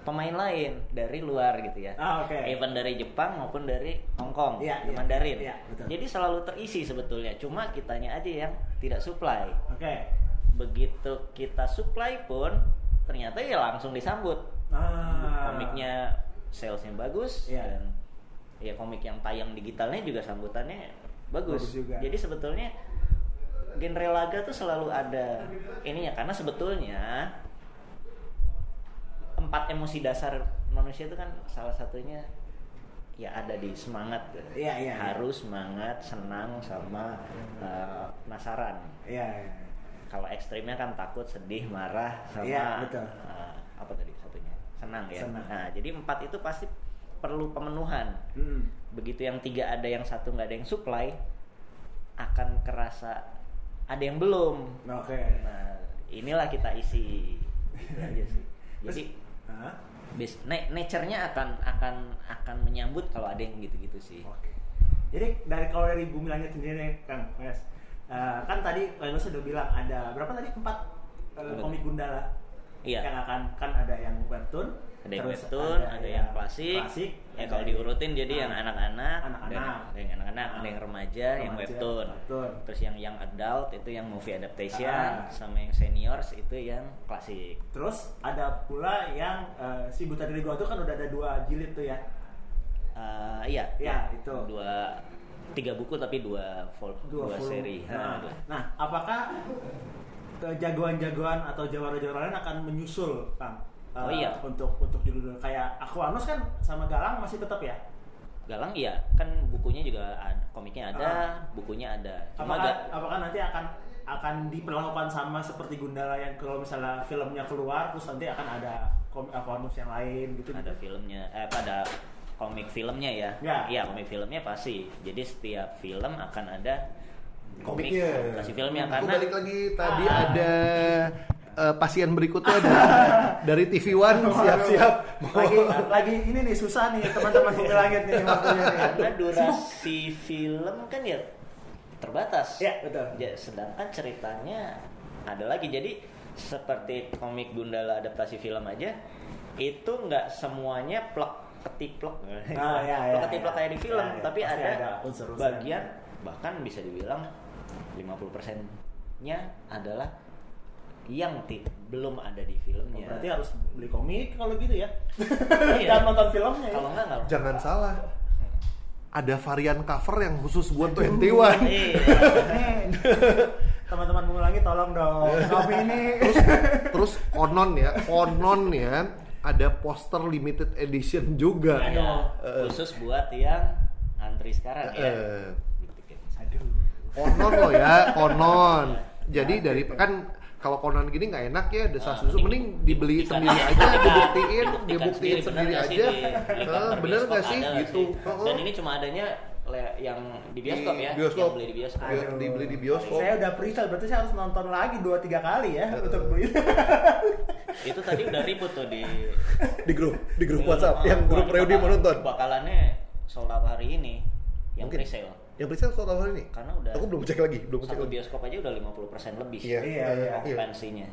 S3: pemain lain dari luar gitu ya
S2: Ah, oke.
S3: even dari Jepang maupun dari Hong Kong di
S2: iya.
S3: Mandarin
S2: Iya, betul.
S3: jadi selalu terisi sebetulnya cuma kitanya aja yang tidak supply
S2: Oke.
S3: Begitu kita supply pun ternyata ya langsung disambut
S2: Ah.
S3: komiknya salesnya bagus
S2: Iya.
S3: dan ya komik yang tayang digitalnya juga sambutannya bagus.
S2: Bagus juga.
S3: Jadi sebetulnya genre laga tuh selalu ada ininya karena sebetulnya empat emosi dasar manusia itu kan salah satunya ya ada di semangat
S2: iya, iya.
S3: harus semangat senang sama eh, penasaran
S2: iya.
S3: Kalau ekstrimnya kan takut sedih marah sama
S2: Iya, betul.
S3: eh, apa tadi satunya senang ya
S2: Senang.
S3: nah jadi empat itu pasti perlu pemenuhan
S2: Hmm.
S3: begitu yang tiga ada yang satu nggak ada yang supply akan kerasa ada yang belum
S2: Oke.
S3: nah inilah kita isi gitu aja sih jadi
S2: Hah?
S3: bis na- nature-nya akan akan akan menyambut kalau ada yang gitu-gitu sih
S2: Oke. Jadi dari kalau dari Bumi Langit sendiri Kang, Mas, eh, kan tadi Mas sudah bilang ada berapa tadi empat
S3: Apa
S2: komik Gundala
S3: Iya.
S2: yang akan kan ada yang webtoon,
S3: ada yang
S2: terus
S3: webtoon, ada, yang klasik,
S2: klasik,
S3: ya
S2: ada
S3: kalau diurutin jadi
S2: Ah,
S3: yang anak-anak,
S2: anak-anak.
S3: dan- ada yang anak-anak, ada yang remaja, yang
S2: Remaja,
S3: webtoon,
S2: webtoon.
S3: terus yang yang adult itu yang movie adaptation,
S2: Ah.
S3: sama yang seniors itu yang klasik.
S2: Terus ada pula yang eh, si Buta Diri Gua tuh kan udah ada dua jilid tuh ya.
S3: Eh, iya,
S2: Iya, itu.
S3: dua tiga buku tapi dua vol, dua,
S2: full-
S3: seri.
S2: Nah,
S3: dua.
S2: nah, apakah eh, jagoan-jagoan atau jawara-jawara lain akan menyusul, Kang? Eh,
S3: Oh iya.
S2: Untuk untuk judul kayak Aquanus kan sama Galang masih tetap ya.
S3: Galang iya, kan bukunya juga ada, komiknya ada,
S2: Ah.
S3: bukunya ada. Cuma
S2: Apakah apakah nanti akan akan diperlakukan sama seperti Gundala yang kalau misalnya filmnya keluar terus nanti akan ada komik Aquanus yang lain gitu
S3: ada filmnya eh pada komik filmnya ya?
S2: Ya.
S3: iya komik filmnya pasti. Jadi setiap film akan ada komik
S1: komiknya.
S3: kasih filmnya
S1: Gua
S3: karena
S1: balik lagi. Tadi
S2: Ah.
S1: ada eh, pasien berikutnya ada dari TV One. Siap-siap.
S2: Lagi lagi ini nih susah nih teman-teman Bumi Langit nih waktunya nih.
S3: karena durasi film kan ya terbatas.
S2: Ya, betul.
S3: Ya, sedangkan ceritanya ada lagi. Jadi seperti komik Gundala adaptasi film aja itu nggak semuanya plek ketiplek
S2: Ah, ya, ya,
S3: plek ketiplek
S2: ya.
S3: kayak di film
S2: Ya, ya.
S3: tapi
S2: Pasti
S3: ada,
S2: ada unsur-unsur.
S3: bagian bahkan bisa dibilang 50% nya adalah yang ti- belum ada di
S2: Oh,
S3: filmnya
S2: berarti harus beli komik kalau gitu ya.
S3: Iya.
S2: Dan nonton filmnya ya.
S3: kalau nggak nggak
S1: jangan salah ada varian cover yang khusus buat 21
S3: Iya.
S2: Teman-teman Langit tolong dong. Kopi ini.
S1: terus konon ya konon ya ada poster limited edition juga.
S3: Ada
S1: Eh.
S3: khusus buat yang antri sekarang ya.
S1: Eh.
S2: Aduh.
S1: konon loh ya konon. Jadi dari kan kalau konon gini nggak enak ya desas desus mending dibeli sendiri aja dibuktiin dibuktiin sendiri
S3: nggak
S1: aja. bener nggak sih? gitu.
S3: Dan ini cuma adanya le- yang di bioskop
S1: Di
S3: ya,
S1: bioskop.
S3: yang beli di bioskop.
S1: Iya, dibeli di bioskop
S2: Saya udah pre-sale, berarti saya harus nonton lagi 2-3 kali ya untuk beli.
S3: Itu tadi udah ribut tuh di
S1: di grup di grup
S3: di-
S1: WhatsApp
S3: oh,
S1: yang grup reuni
S3: bakal-
S1: mau nonton
S3: Bakalannya sold out hari ini yang
S1: Mungkin.
S3: pre-sale.
S1: yang presale soal tahun ini
S3: Karena udah
S1: aku belum cek lagi belum cek
S3: satu
S1: lagi
S3: bioskop aja udah 50% lebih.
S1: Iya.
S2: Iya, iya.
S3: Okupansinya.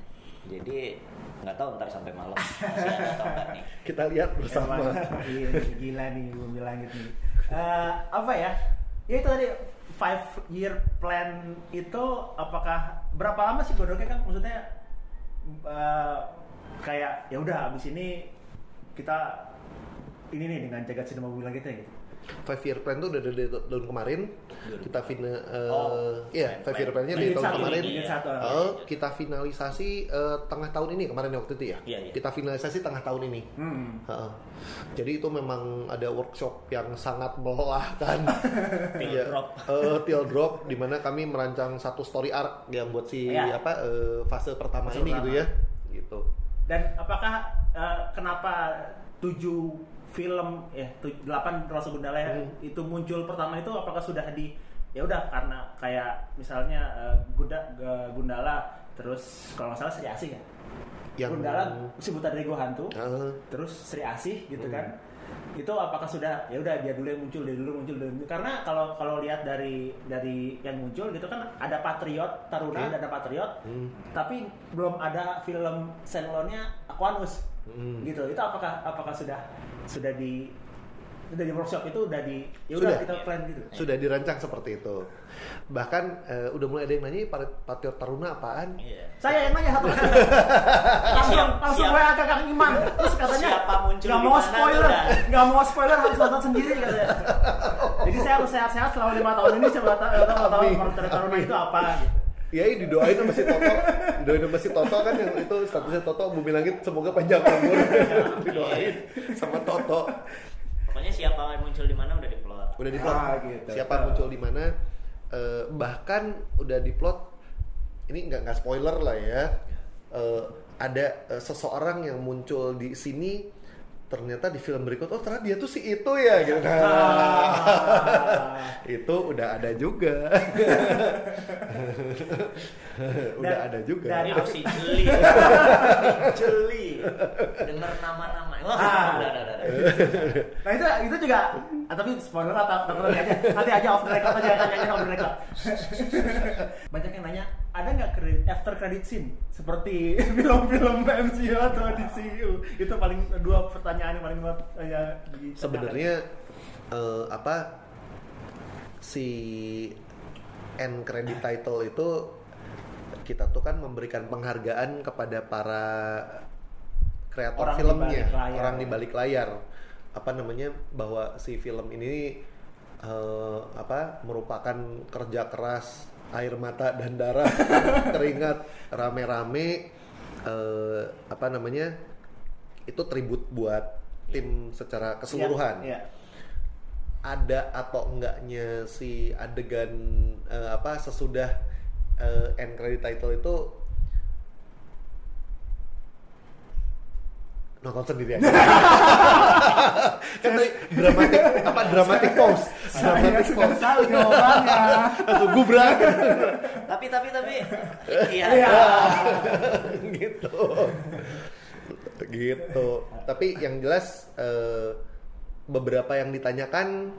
S3: Jadi nggak tahu ntar sampai malam masih ada atau enggak nih.
S1: kita lihat bersama
S2: Emang, iya, gila nih bumi langit nih. Eh, apa ya? Ya itu tadi five year plan itu apakah berapa lama sih godoknya kan? Maksudnya eh, kayak ya udah abis ini kita ini nih dengan jagat sinema bumi langitnya gitu.
S1: Five year plan tuh udah dari tahun kemarin kita fina eh,
S3: Oh,
S1: iya
S3: plan-
S1: five year
S3: plan.
S1: plan-nya dari tahun kemarin. Eh, kita finalisasi eh, tengah tahun ini kemarin ya waktu itu ya
S3: Iya, iya.
S1: kita finalisasi tengah tahun ini
S2: Hmm.
S1: Heeh. Jadi itu memang ada workshop yang sangat melelahkan.
S3: Till
S1: Iya.
S3: drop.
S1: Eh, till drop di mana kami merancang satu story arc yang buat si
S2: Iya.
S1: apa eh, fase pertama
S2: Fase
S1: ini
S2: pertama.
S1: gitu ya. Gitu.
S2: Dan apakah eh, kenapa tujuh film ya delapan Rasa Gundala
S1: Hmm.
S2: itu muncul pertama itu apakah sudah di ya udah karena kayak misalnya eh, Gunda, G- Gundala terus kalau nggak salah Sri Asih ya
S1: Yang
S2: Gundala si Buta Dego Hantu
S1: Eh,
S2: terus Sri Asih gitu
S1: Hmm.
S2: kan? Itu apakah sudah ya udah dia dulu yang muncul dia dulu muncul dia dulu karena kalau kalau lihat dari dari yang muncul gitu kan ada Patriot Taruna dan ada Patriot
S1: hmm,
S2: tapi belum ada film standalone-nya Aquanus
S1: hmm.
S2: gitu itu apakah apakah sudah sudah di udah di workshop itu udah di ya
S1: Sudah.
S2: udah kita plan gitu.
S1: Sudah dirancang seperti itu. Bahkan eh, udah mulai ada yang nanya Pat- Patriot Taruna apaan?
S3: Iya.
S2: Saya yang nanya satu langsung
S3: Siap-
S2: langsung
S3: siap.
S2: WA ke Kang Iman terus katanya
S3: Siapa muncul
S2: nggak mau spoiler nggak mau spoiler harus nonton sendiri katanya jadi saya harus sehat-sehat selama lima tahun ini saya tahu tahu tahu
S1: Amin.
S2: Patriot Taruna itu apa gitu.
S1: Ya ini didoain sama si Toto, didoain sama si Toto kan yang itu statusnya Toto Bumi Langit semoga panjang umur. didoain sama Toto.
S3: Pokoknya siapa yang muncul di mana udah diplot.
S1: Udah diplot.
S2: Ah, gitu.
S1: Siapa muncul di mana? Eh, bahkan udah diplot. Ini nggak nggak spoiler lah ya. Eh, ada eh, seseorang yang muncul di sini ternyata di film berikut oh ternyata dia tuh si itu ya gitu nah,
S2: Ah.
S1: itu udah ada juga udah
S2: Dan-
S1: ada juga
S2: dan-
S3: Ini opsi jeli. jeli. Dengar nama-nama. Wah,
S2: Ah.
S3: udah, udah, udah.
S2: Nah itu itu juga ah, tapi spoiler atau atau nanti aja nanti aja off the record aja nanti aja off the record. Banyak yang nanya ada nggak credit, after credit scene seperti film-film MCU atau DCU itu paling dua pertanyaan yang paling banget ya,
S1: sebenarnya eh, apa si end credit title itu kita tuh kan memberikan penghargaan kepada para kreator
S2: Orang di
S1: filmnya,
S2: layar.
S1: orang di balik layar. Apa namanya bahwa si film ini eh, apa merupakan kerja keras, air mata dan darah, keringat rame-rame eh, apa namanya itu tribut buat tim secara keseluruhan
S2: Iya, iya.
S1: ada atau enggaknya si adegan eh, apa sesudah eh, end credit title itu nonton sendiri aja. kan tadi dramatic apa dramatic pause,
S2: Saya
S1: dramatic
S2: sudah
S1: pause.
S2: tahu jawabannya.
S1: Langsung gubrak
S3: Tapi tapi tapi iya.
S2: Iya.
S1: gitu. gitu. Tapi yang jelas eh, beberapa yang ditanyakan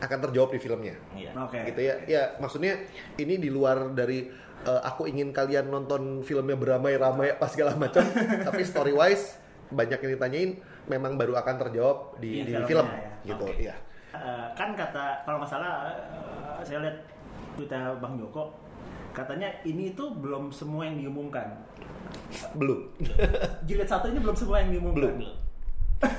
S1: akan terjawab di filmnya.
S3: Iya.
S2: Oke.
S1: gitu ya ya maksudnya ini di luar dari eh, aku ingin kalian nonton filmnya beramai-ramai apa segala macam tapi story wise banyak yang ditanyain memang baru akan terjawab di,
S2: Di
S1: di film
S2: ya.
S1: gitu
S3: Oke.
S1: ya
S2: Eh, kan kata kalau nggak salah eh, saya lihat Twitter Bang Joko katanya ini itu belum semua yang diumumkan.
S1: belum
S2: Jilid satu ini belum semua yang diumumkan.
S1: Belum.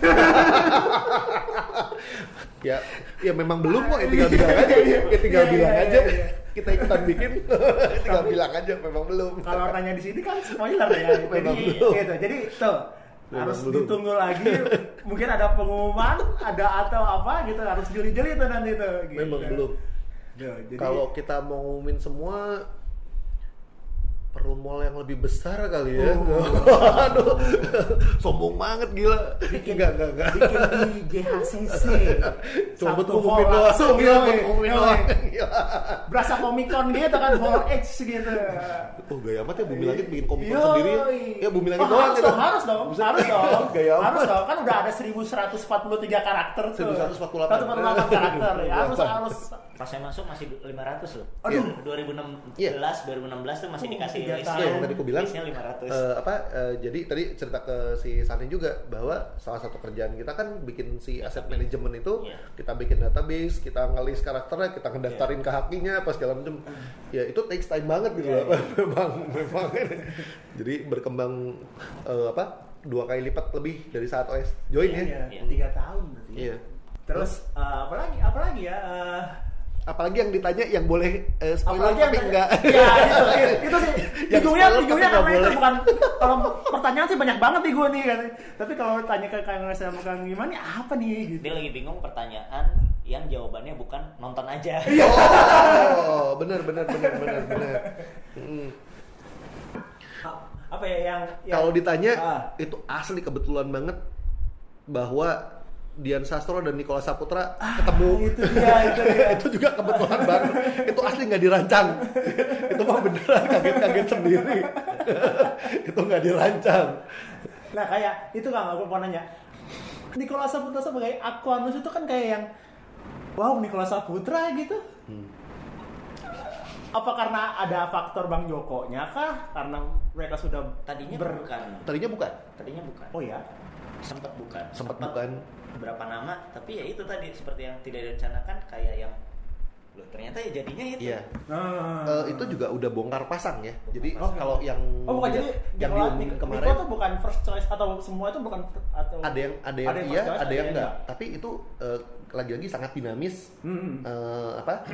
S1: ya ya memang belum kok ya tinggal bilang aja ya tinggal
S2: Iya,
S1: bilang aja. Kita ikutan bikin tinggal bilang aja memang belum
S2: Kalau nanya di sini kan spoiler ya. jadi, gitu. Jadi tuh
S1: Memang
S2: harus
S1: belum.
S2: ditunggu lagi. Mungkin ada pengumuman, ada atau apa gitu harus jeli-jeli tuh nanti tuh. Gitu.
S1: memang belum
S2: jadi-
S1: kalau kita mau ngumumin semua perlu mall yang lebih besar kali ya. Aduh, sombong banget gila.
S2: bikin
S1: enggak, enggak, enggak.
S2: bikin di JHCC
S1: Cuma buat ngumumin doang.
S2: langsung
S1: Iya,
S2: yoi,
S1: buat ngumumin. Gila.
S2: berasa Comic Con gitu kan hall H gitu
S1: Oh, gaya amat ya Bumi Langit bikin komik
S2: Yoi.
S1: sendiri. Ya Bumi Langit
S2: Oh,
S1: doang
S2: harus
S1: gitu.
S2: dong, harus dong, harus dong,
S1: Gaya amat.
S2: harus dong. Kan udah ada 1143 karakter tuh.
S1: 1148.
S2: 1148 karakter ya. Harus harus.
S3: Pas saya masuk masih 500 loh.
S2: Aduh.
S3: 2016
S1: Iya.
S3: 2016 tuh masih
S2: Oh,
S3: dikasih
S2: tiga
S3: list.
S2: tahun.
S1: Iya, yang tadi aku bilang
S3: Listnya 500.
S1: eh, apa eh, jadi tadi cerita ke si Sanin juga bahwa salah satu kerjaan kita kan bikin si asset management itu
S3: Iya.
S1: kita bikin database kita ngelis karakternya kita ngedaftarin ke hakinya apa segala macam ya itu takes time banget gitu
S2: Iya,
S1: loh memang memang jadi berkembang eh, apa dua kali lipat lebih dari saat OS join ya
S2: Iya,
S3: Iya.
S2: tiga tahun berarti.
S1: Iya.
S2: Terus eh, apalagi apalagi ya eh,
S1: apalagi yang ditanya yang boleh eh, spoiler
S2: apalagi yang
S1: tapi
S2: tanya-
S1: enggak
S2: Ya itu, itu, itu sih.
S1: Yang
S2: Bingungnya, bingungnya karena itu
S1: boleh.
S2: bukan kalau pertanyaan sih banyak banget nih gue nih kan. Tapi kalau tanya ke Kang Ngas sama Kang Iman ya apa nih gitu.
S3: Dia lagi bingung pertanyaan yang jawabannya bukan nonton aja.
S2: Iya.
S1: oh benar benar benar benar benar Mm.
S2: Apa ya yang, yang
S1: Kalau ditanya
S2: Ah.
S1: itu asli kebetulan banget bahwa Dian Sastro dan Nikola Saputra ketemu.
S2: Ah, itu dia, itu dia.
S1: itu juga kebetulan banget. Itu asli nggak dirancang. itu mah beneran kaget-kaget sendiri. itu nggak dirancang.
S2: Nah kayak itu kan aku mau nanya. Nikola Saputra sebagai Aquanus itu kan kayak yang wow Nikola Saputra gitu.
S1: Hmm.
S2: Apa karena ada faktor Bang Joko nya kah? Karena mereka sudah
S3: Tadinya
S2: ber-
S3: bukan.
S1: Tadinya bukan.
S3: Tadinya bukan.
S2: Oh ya.
S3: sempat bukan
S1: Sempet bukan.
S3: Berapa nama tapi ya itu tadi seperti yang tidak direncanakan kayak yang loh ternyata ya jadinya itu
S1: Iya.
S2: Ah.
S1: Eh, itu juga udah bongkar pasang ya. Jadi
S2: Oke.
S1: kalau yang
S2: Oh bukan jadi
S1: yang
S2: yang
S1: diumumin kemarin
S2: Niko tuh bukan first choice atau semua itu bukan atau
S1: ada yang ada yang
S2: first
S1: iya,
S2: choice,
S1: ada yang enggak. Tapi itu eh, lagi-lagi sangat dinamis.
S2: Hmm.
S1: Eh, apa?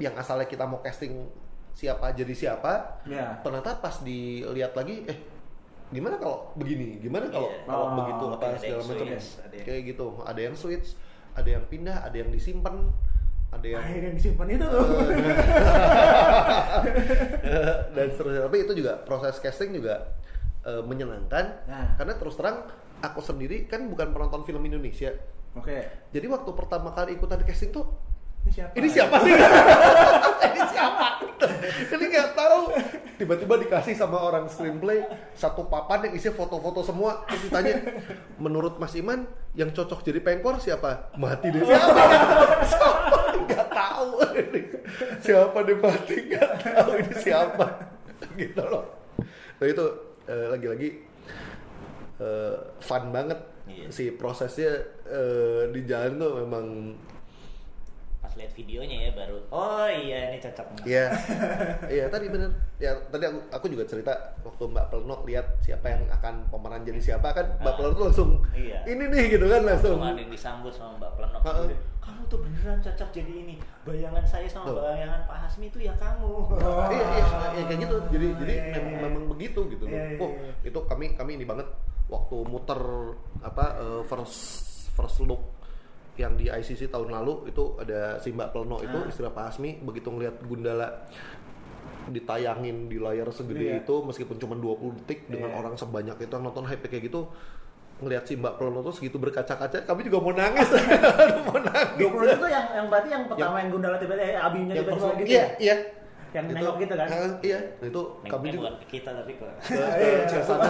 S1: Yang asalnya kita mau casting siapa jadi siapa,
S2: Ya.
S1: ternyata pas dilihat lagi eh gimana kalau begini gimana kalau
S3: Iya.
S1: kalau
S2: Oh,
S1: begitu apa
S3: ada
S1: segala macam kayak gitu ada yang switch ada yang pindah ada yang disimpan ada yang
S2: Akhirnya yang disimpan itu tuh.
S1: dan seterusnya tapi itu juga proses casting juga eh, menyenangkan
S2: Nah.
S1: karena terus terang aku sendiri kan bukan penonton film Indonesia
S2: Oke.
S1: jadi waktu pertama kali ikutan casting tuh
S2: Ini siapa?
S1: ini siapa sih ini siapa? Ini nggak tahu. Tiba-tiba dikasih sama orang screenplay satu papan yang isinya foto-foto semua. Terus ditanya menurut Mas Iman yang cocok jadi pengkor siapa? Mati deh siapa? Siapa? Nggak tahu. Siapa deh mati? Nggak tahu ini siapa. Gitu loh. Nah itu eh, lagi-lagi eh, fun banget.
S3: Iya.
S1: si prosesnya eh, di jalan tuh memang
S3: pas lihat videonya ya baru oh iya ini cocok banget
S1: Iya, iya tadi bener. Ya tadi aku, aku juga cerita waktu Mbak Pelno lihat siapa yang akan pemeran jadi siapa kan Mbak
S3: Ah.
S1: Pelno tuh langsung
S3: Iya.
S1: ini nih gitu kan langsung.
S3: Yang disambut sama Mbak Plenok
S1: Heeh.
S3: kamu tuh beneran cocok jadi ini bayangan saya sama
S1: Tuh.
S3: bayangan Pak Hasmi itu ya kamu
S2: Oh.
S1: Iya, iya, iya, kayak gitu. Jadi jadi
S2: Iya, iya,
S1: memang,
S2: iya.
S1: memang begitu gitu loh.
S2: Iya, iya,
S1: Oh, itu kami kami ini banget waktu muter apa eh, first first look yang di ICC tahun lalu itu ada si Mbak Pelno itu
S2: Ah.
S1: istilah Pak Hasmi begitu ngelihat Gundala ditayangin di layar segede
S2: Iya.
S1: itu meskipun cuma 20 detik dengan
S2: Iya.
S1: orang sebanyak itu yang nonton hype kayak gitu ngelihat si Mbak Pelno tuh segitu berkaca-kaca kami juga mau nangis mau nangis
S2: 20 itu yang yang berarti yang pertama yang Gundala tiba-tiba eh, abinya
S1: yang
S2: tiba-tiba gitu
S1: iya
S2: ya?
S1: iya
S2: Yang
S1: Itu-
S2: nengok gitu kan?
S1: Ah, iya. Nah, itu kami
S3: Nengoknya
S1: juga.
S3: bukan kita tapi ke
S1: ke, ke, ke sana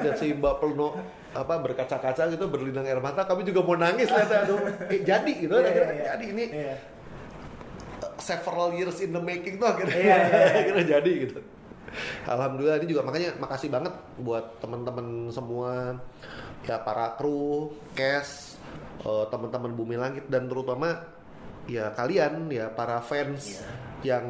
S1: lihat si Mbak Pelno apa berkaca-kaca gitu berlinang air mata. Kami juga mau nangis lihat aduh eh, jadi gitu
S2: Iya,
S1: akhirnya
S2: iya, iya.
S1: jadi ini.
S2: Iya.
S1: uh, several years in the making tuh akhirnya,
S2: Iya, iya, iya.
S1: akhirnya jadi gitu. Alhamdulillah ini juga makanya makasih banget buat teman-teman semua. Ya para kru, cast, eh, teman-teman Bumi Langit dan terutama ya kalian ya para fans yang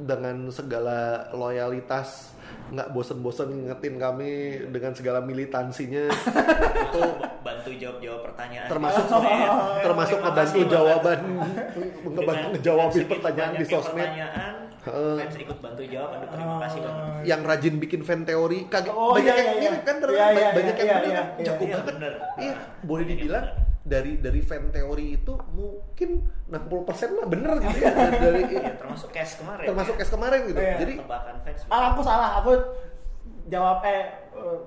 S1: dengan segala loyalitas nggak bosen-bosen ngingetin kami dengan segala militansinya itu
S3: bantu jawab-jawab pertanyaan
S1: termasuk
S3: di sosmed.
S1: termasuk ngebantu jawaban ngebantu ngejawabin pertanyaan di sosmed
S3: pertanyaan,
S1: Heeh.
S3: fans ikut bantu jawab aduh terima kasih banget
S1: yang rajin bikin fan teori kaget
S2: Oh,
S1: banyak
S2: iya,
S1: yang
S2: iya,
S1: mirip
S2: iya.
S1: kan
S2: Iya, iya,
S1: banyak
S2: iya,
S1: yang
S2: iya,
S1: bener kan
S2: iya,
S1: jago
S3: iya,
S1: banget
S3: bener.
S1: iya
S3: Ah,
S1: boleh dibilang
S3: bener.
S1: Dari dari fan teori itu mungkin 60% mah bener gitu ya. Dari
S3: Iya, termasuk cast kemarin
S1: termasuk
S3: ya.
S1: case kemarin gitu.
S2: Iya.
S1: jadi
S3: tebakan fans.
S2: Ah, aku salah. Aku jawab eh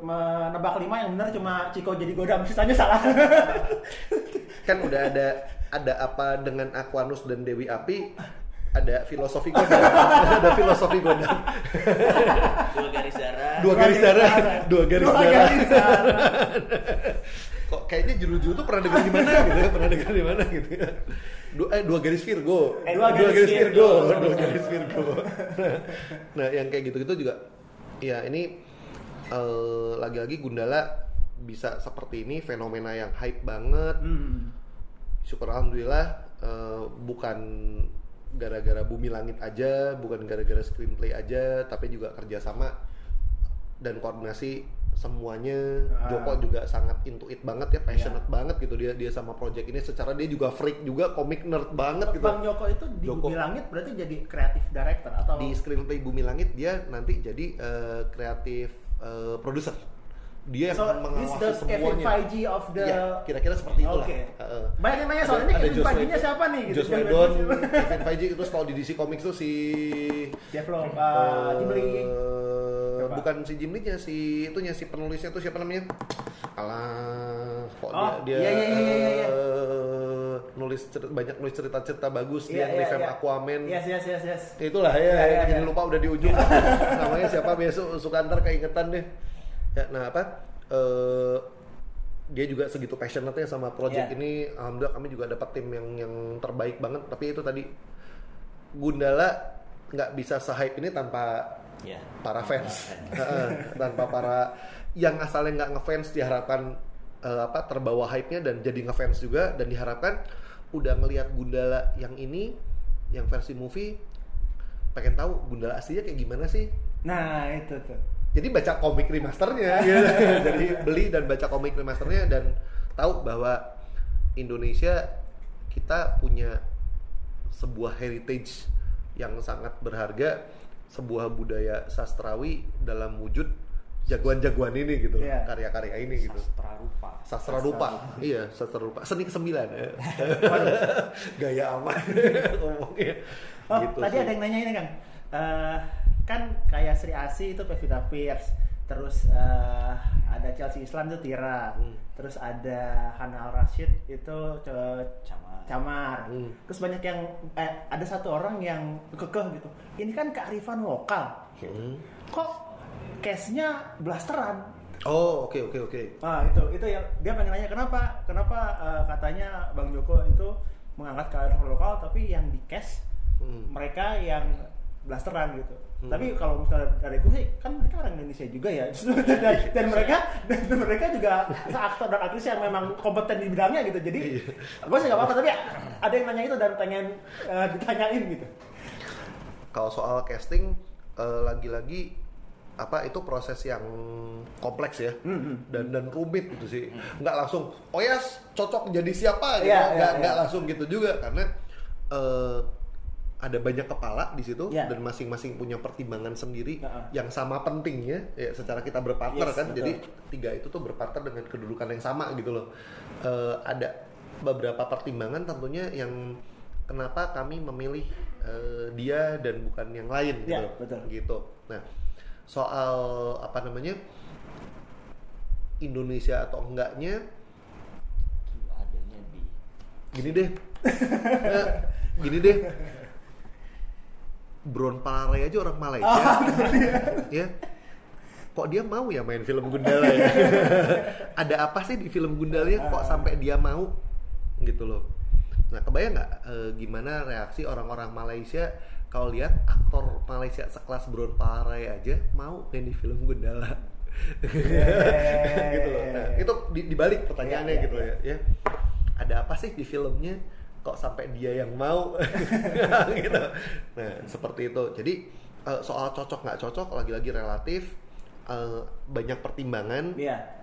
S2: menebak lima yang benar cuma Ciko jadi godam. Sisanya salah.
S1: kan udah ada ada apa dengan Aquanus dan Dewi Api? Ada filosofi godam. Ada filosofi godam.
S3: Dua garis darah.
S1: Dua garis darah. Dua garis
S2: Dua
S1: darah.
S2: garis darah.
S1: Kok kayaknya juru-juru tuh pernah dengar di mana gitu ya pernah dengar di mana gitu ya dua, eh, dua garis Virgo
S2: Eh,
S1: dua,
S2: dua garis
S1: Virgo
S2: Virgo.
S1: dua garis Virgo nah, yang kayak gitu-gitu juga ya ini eh, lagi-lagi Gundala bisa seperti ini fenomena yang hype banget
S2: Hmm.
S1: syukur alhamdulillah eh, bukan gara-gara bumi langit aja bukan gara-gara screenplay aja tapi juga kerjasama dan koordinasi semuanya
S2: Ah.
S1: Joko juga sangat into it banget ya passionate banget gitu dia dia sama project ini secara dia juga freak juga komik nerd banget gitu
S2: Bang Joko itu di
S1: Joko.
S2: Bumi Langit berarti jadi kreatif director atau
S1: di screenplay bumi langit dia nanti jadi eh, kreatif eh, produser dia yang
S2: so
S1: akan
S2: he's
S1: mengawasi
S2: the Kevin
S1: semuanya
S2: Feige of the
S1: Iya, kira-kira seperti itulah
S2: Oke.
S1: Heeh.
S2: Banyak yang nanya soal
S1: Ada-
S2: ini
S1: ada
S2: Kevin Feige-nya siapa nih gitu.
S1: Joss Whedon. Kevin Feige itu kalau di DC Comics tuh si
S2: Jeff Loeb,
S1: eh,
S2: uh, Jim Lee. Siapa?
S1: bukan si Jim Lee-nya, si itunya si penulisnya tuh siapa namanya? Alah, kok
S2: Oh,
S1: dia, dia
S2: iya, iya, iya, iya,
S1: eh, nulis cerita, banyak nulis cerita-cerita bagus
S2: Iya,
S1: dia
S2: iya,
S1: revamp
S2: iya.
S1: Aquaman.
S2: Yes, yes, yes, yes.
S1: Itulah ya,
S2: Iya, iya,
S1: jadi
S2: iya.
S1: lupa udah di ujung. Namanya siapa besok suka ntar keingetan deh. Ya, nah apa? eh dia juga segitu passionate-nya sama project
S2: Iya.
S1: ini. Alhamdulillah kami juga dapat tim yang yang terbaik banget. Tapi itu tadi Gundala nggak bisa se-hype ini tanpa
S3: ya
S1: para fans, Heeh, tanpa para yang asalnya nggak ngefans diharapkan eh, apa terbawa hype-nya dan jadi ngefans juga dan diharapkan udah ngelihat Gundala yang ini yang versi movie pengen tahu Gundala aslinya kayak gimana sih
S2: Nah, itu tuh.
S1: Jadi baca komik remasternya gitu. jadi beli dan baca komik remasternya dan tahu bahwa Indonesia kita punya sebuah heritage yang sangat berharga sebuah budaya sastrawi dalam wujud jagoan-jagoan ini gitu loh,
S2: Iya.
S1: karya-karya ini gitu
S3: Sastra rupa.
S1: sastra rupa iya sastra rupa seni kesembilan ya. gaya amat ngomongnya
S2: Oh,
S1: Gitu
S2: tadi
S1: sih.
S2: ada yang nanya ini Kang. Eh, kan kayak Sri Asi itu Pevita Pierce, terus eh, ada Chelsea Islam itu Tira,
S1: Hmm.
S2: terus ada Hana Al Rashid itu
S3: Camar.
S2: Camar.
S1: Hmm.
S2: Terus banyak yang eh, ada satu orang yang kekeh gitu. Ini kan kearifan lokal.
S1: Hmm.
S2: Kok case-nya blasteran?
S1: oh oke oke oke
S2: Ah itu itu yang dia pengen nanya kenapa kenapa eh, katanya Bang Joko itu mengangkat kearifan lokal tapi yang di case
S1: Hmm.
S2: mereka yang blasteran gitu.
S1: Hmm.
S2: Tapi kalau misalnya dari itu sih kan mereka orang Indonesia juga ya. dan, dan mereka dan mereka juga aktor dan aktris yang memang kompeten di bidangnya gitu. Jadi
S1: Iya.
S2: gue sih gak apa-apa tapi ada yang nanya itu dan pengen eh, ditanyain gitu.
S1: kalau soal casting eh, lagi-lagi apa itu proses yang kompleks ya
S2: Hmm,
S1: dan dan rumit gitu sih nggak langsung oh ya cocok jadi siapa gitu
S2: Iya,
S1: nggak
S2: iya,
S1: nggak
S2: iya.
S1: langsung gitu juga karena eh, ada banyak kepala di situ
S2: Iya.
S1: dan masing-masing punya pertimbangan sendiri
S2: Heeh.
S1: yang sama pentingnya ya secara kita berpartner
S2: Yes,
S1: kan
S2: betul.
S1: jadi tiga itu tuh berpartner dengan kedudukan yang sama gitu loh Eh, ada beberapa pertimbangan tentunya yang kenapa kami memilih eh, dia dan bukan yang lain gitu
S2: Iya, betul.
S1: gitu nah soal apa namanya Indonesia atau enggaknya
S3: Gila, adanya di
S1: gini deh Eh, gini deh Bron Palare aja orang Malaysia. Ya kok dia mau ya main film Gundala ya? Ada apa sih di film Gundala ya? Kok sampai dia mau? Gitu loh. Nah kebayang nggak eh, gimana reaksi orang-orang Malaysia? Kalau lihat aktor Malaysia sekelas Bron Palare aja mau main di film Gundala. Gitu loh. Nah, itu di, dibalik pertanyaannya
S2: Iya, iya,
S1: gitu ya. ya ada apa sih di filmnya kok sampai dia yang mau? Gitu. Nah seperti itu. Jadi eh, soal cocok nggak cocok lagi-lagi relatif eh, banyak pertimbangan.
S2: Iya.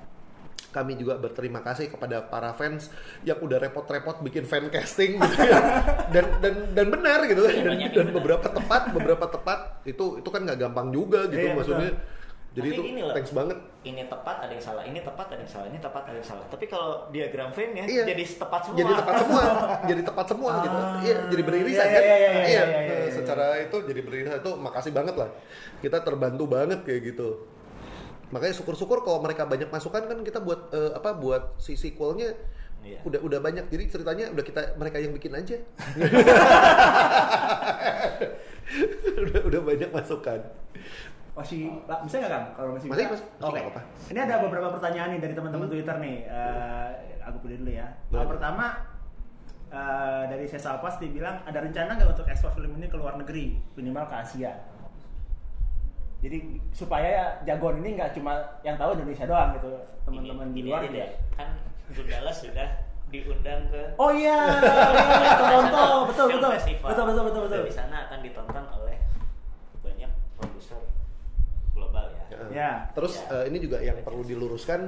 S1: kami juga berterima kasih kepada para fans yang udah repot-repot bikin fan casting gitu ya. dan dan dan benar gitu.
S3: Iya,
S1: dan, dan
S3: benar.
S1: beberapa tepat beberapa tepat itu itu kan nggak gampang juga gitu
S2: Iya,
S1: maksudnya jadi
S3: Tapi
S1: itu
S3: gini loh.
S1: thanks banget
S3: ini tepat ada yang salah, ini tepat ada yang salah, ini tepat ada yang salah. Tapi kalau diagram Venn-nya
S1: Iya.
S3: jadi tepat semua.
S1: jadi tepat semua jadi tepat semua gitu
S2: Ah.
S1: iya jadi beririsan
S2: Iya,
S1: kan
S2: iya, iya, iya, iya, iya, iya.
S1: secara itu jadi beririsan itu makasih banget lah kita terbantu banget kayak gitu makanya syukur-syukur kalau mereka banyak masukan kan kita buat eh, apa buat si sequelnya
S3: Iya.
S1: udah udah banyak jadi ceritanya udah kita mereka yang bikin aja udah udah banyak masukan
S2: Masih lah, bisa nggak Kang? Kalau masih
S1: Masih,
S2: bisa.
S1: masih. Masih,
S2: Oke.
S1: apa-apa.
S2: Ini ada beberapa pertanyaan nih dari teman-teman Twitter nih. Eh, aku pilih dulu ya.
S1: Boleh.
S2: Yang pertama eh, dari saya Salpas dibilang ada rencana nggak untuk ekspor film ini ke luar negeri, minimal ke Asia. Jadi supaya jagoan ini nggak cuma yang tahu Indonesia doang gitu, teman-teman di luar.
S3: deh. Kan Gundala sudah diundang ke
S2: Oh iya, Toronto, betul, betul, betul, betul, betul, betul.
S3: Di sana akan ditonton oleh banyak produser ya.
S2: Ya.
S1: terus
S3: Ya.
S1: eh, ini juga yang perlu diluruskan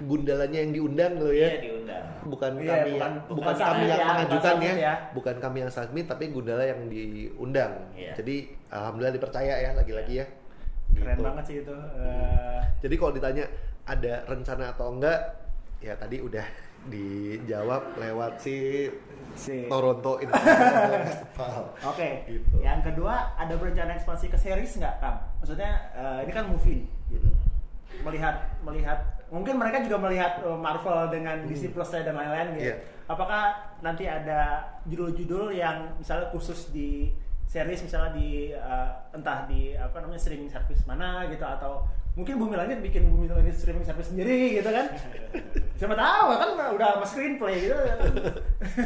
S1: gundalanya yang diundang loh ya
S3: Iya diundang.
S1: bukan
S2: Iya,
S1: kami
S2: bukan-
S1: yang
S2: bukan
S1: bukan kami yang
S2: ya, bukan
S1: mengajukan
S2: submit
S1: ya.
S2: ya.
S1: bukan kami yang submit tapi Gundala yang diundang
S3: Iya.
S1: jadi alhamdulillah dipercaya ya lagi-lagi ya
S2: Keren
S1: Gitu.
S2: banget sih itu. Eh,
S1: jadi kalau ditanya ada rencana atau enggak ya tadi udah dijawab lewat si
S2: si
S1: Toronto International Festival
S2: Oke.
S1: Gitu.
S2: Yang kedua ada berencana ekspansi ke series nggak, Kang? Maksudnya eh, ini kan movie gitu. Melihat melihat mungkin mereka juga melihat eh, Marvel dengan Disney Plus dan lain-lain gitu.
S1: Iya.
S2: Apakah nanti ada judul-judul yang misalnya khusus di series misalnya di eh, entah di apa namanya streaming service mana gitu atau mungkin Bumi Langit bikin Bumi Langit streaming service sendiri gitu kan siapa tahu kan udah sama screenplay gitu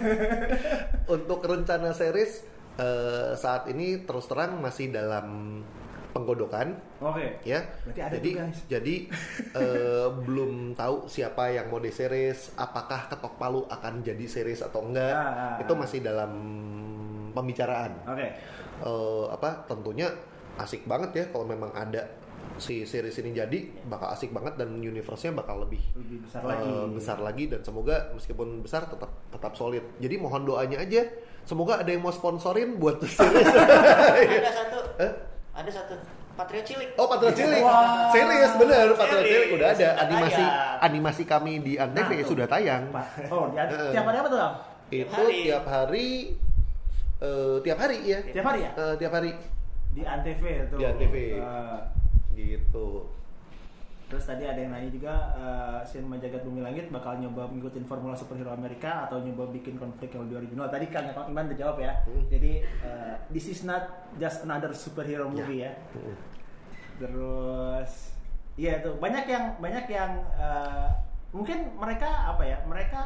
S1: untuk rencana series eh, saat ini terus terang masih dalam penggodokan
S2: Oke.
S1: ya.
S2: Berarti ada
S1: jadi
S2: tuh, guys.
S1: jadi eh, belum tahu siapa yang mode series, apakah ketok palu akan jadi series atau enggak.
S2: Ah, ah,
S1: itu
S2: ah.
S1: masih dalam pembicaraan.
S2: Oke.
S1: Eh, apa tentunya asik banget ya kalau memang ada si series ini jadi bakal asik banget dan universe-nya bakal lebih
S2: Lebih besar
S1: eh,
S2: lagi.
S1: besar lagi dan semoga meskipun besar tetap tetap solid. Jadi mohon doanya aja semoga ada yang mau sponsorin buat series.
S3: ada satu
S1: Eh?
S3: Ada satu Patriot Cilik
S1: Oh Patriot Cilik,
S2: Wah.
S1: series bener Patriot. Cilik udah ada
S3: Sudah
S1: animasi
S3: tayang.
S1: animasi kami di Antv
S2: Nah,
S1: sudah tayang.
S2: Pak. Oh, di,
S1: Heeh.
S2: tiap hari apa tuh, Bang?
S3: Tiap
S1: Itu
S3: hari.
S1: tiap hari eh, tiap hari ya.
S2: Tiap hari ya?
S1: Eh, tiap hari
S2: Di Antv itu.
S1: Di Antv.
S2: Eh,
S1: gitu.
S2: Terus tadi ada yang nanya juga eh, Cinema Jagat Bumi Langit bakal nyoba ngikutin formula superhero Amerika atau nyoba bikin konflik yang lebih original. Tadi kan Kang Iman udah jawab ya.
S1: Hmm.
S2: Jadi eh, this is not just another superhero movie ya.
S1: Hmm.
S2: Terus iya tuh banyak yang banyak yang eh, mungkin mereka apa ya? Mereka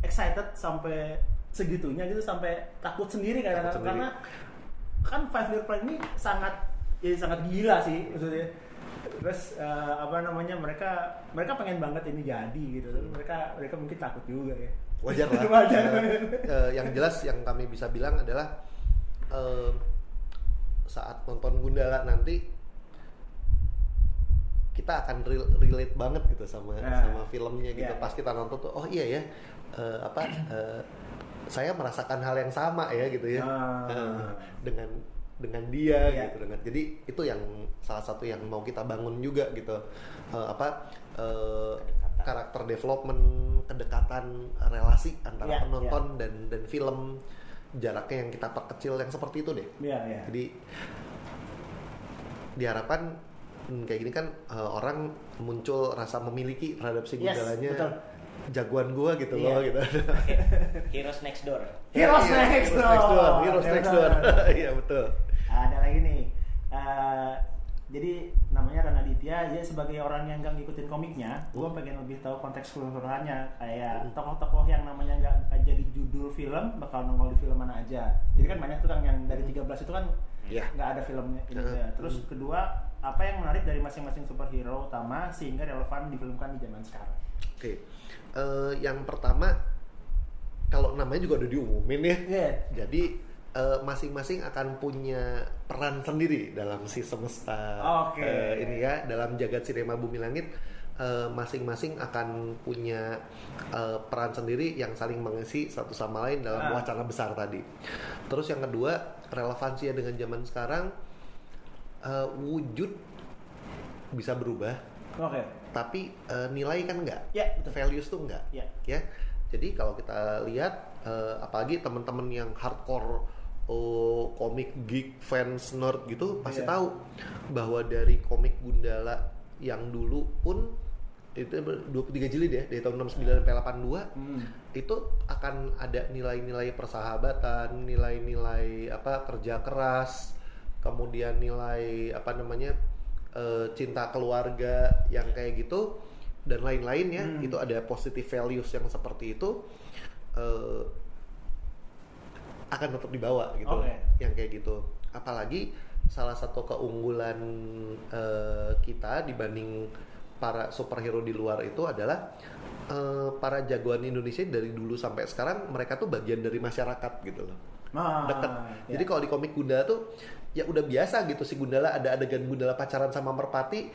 S2: excited sampai segitunya gitu sampai takut sendiri
S1: Takut sendiri.
S2: karena kan Five Year Plan ini sangat ya sangat gila sih maksudnya terus eh, apa namanya mereka mereka pengen banget ini jadi gitu tapi mereka mereka mungkin takut juga ya
S1: Wajar lah.
S2: Wajar.
S1: Eh, eh, yang jelas yang kami bisa bilang adalah eh, saat nonton Gundala nanti kita akan rel- relate banget gitu sama
S2: Nah,
S1: sama filmnya gitu.
S2: iya.
S1: Pas kita nonton tuh, oh iya ya, eh, apa eh, saya merasakan hal yang sama ya gitu ya
S2: Ah.
S1: Eh, dengan dengan dia
S2: Iya.
S1: gitu dengan jadi itu yang salah satu yang mau kita bangun juga gitu Eh, apa
S3: Kedekatan.
S1: karakter development kedekatan relasi antara
S2: Iya,
S1: penonton dan dan film jaraknya yang kita perkecil yang seperti itu deh
S2: Iya, iya.
S1: jadi diharapkan hmm, kayak gini kan eh, orang muncul rasa memiliki terhadap si
S2: Yes.
S1: Jagoan gua gitu
S2: Iya.
S1: loh gitu
S3: Heroes Next Door
S2: Heroes
S1: Iya,
S2: next
S1: Heroes
S2: door.
S1: next door Heroes
S2: Ya,
S1: next door iya betul
S2: ada lagi nih Eh, jadi namanya Rana Ditya dia sebagai orang yang nggak ngikutin komiknya gue pengen lebih tahu konteks keseluruhannya kayak
S1: Hmm.
S2: tokoh-tokoh yang namanya nggak nggak jadi judul film bakal nongol di film mana aja jadi kan banyak tuh kan yang dari 13 itu kan
S1: Iya.
S2: nggak ada filmnya ini
S1: Heeh.
S2: ya. terus kedua apa yang menarik dari masing-masing superhero utama sehingga relevan difilmkan di zaman sekarang
S1: oke Eh, yang pertama kalau namanya juga udah diumumin ya
S2: Iya.
S1: jadi eh, masing-masing akan punya peran sendiri dalam si semesta
S2: Oke.
S1: eh, ini ya dalam jagat sinema bumi langit eh, masing-masing akan punya eh, peran sendiri yang saling mengisi satu sama lain dalam
S2: Ah.
S1: wacana besar tadi. Terus yang kedua relevansinya dengan zaman sekarang eh, wujud bisa berubah,
S2: oke.
S1: Tapi eh, nilai kan enggak,
S2: ya betul.
S1: Values tuh enggak
S2: ya.
S1: Ya. Jadi kalau kita lihat eh, apalagi teman-teman yang hardcore oh, komik geek fans nerd gitu pasti
S2: Iya.
S1: tahu bahwa dari komik Gundala yang dulu pun itu 23 jilid ya dari tahun 69 sampai 82
S2: Hmm.
S1: itu akan ada nilai-nilai persahabatan, nilai-nilai apa kerja keras, kemudian nilai apa namanya eh, cinta keluarga yang kayak gitu dan lain-lain ya
S2: Hmm.
S1: itu ada positive values yang seperti itu eh, akan tetap dibawa gitu
S2: Oke.
S1: yang kayak gitu apalagi salah satu keunggulan eh, kita dibanding para superhero di luar itu adalah eh, para jagoan Indonesia dari dulu sampai sekarang mereka tuh bagian dari masyarakat gitu loh
S2: Ah,
S1: deket.
S2: ya.
S1: Jadi kalau di komik Gundala tuh ya udah biasa gitu si Gundala ada adegan Gundala pacaran sama Merpati.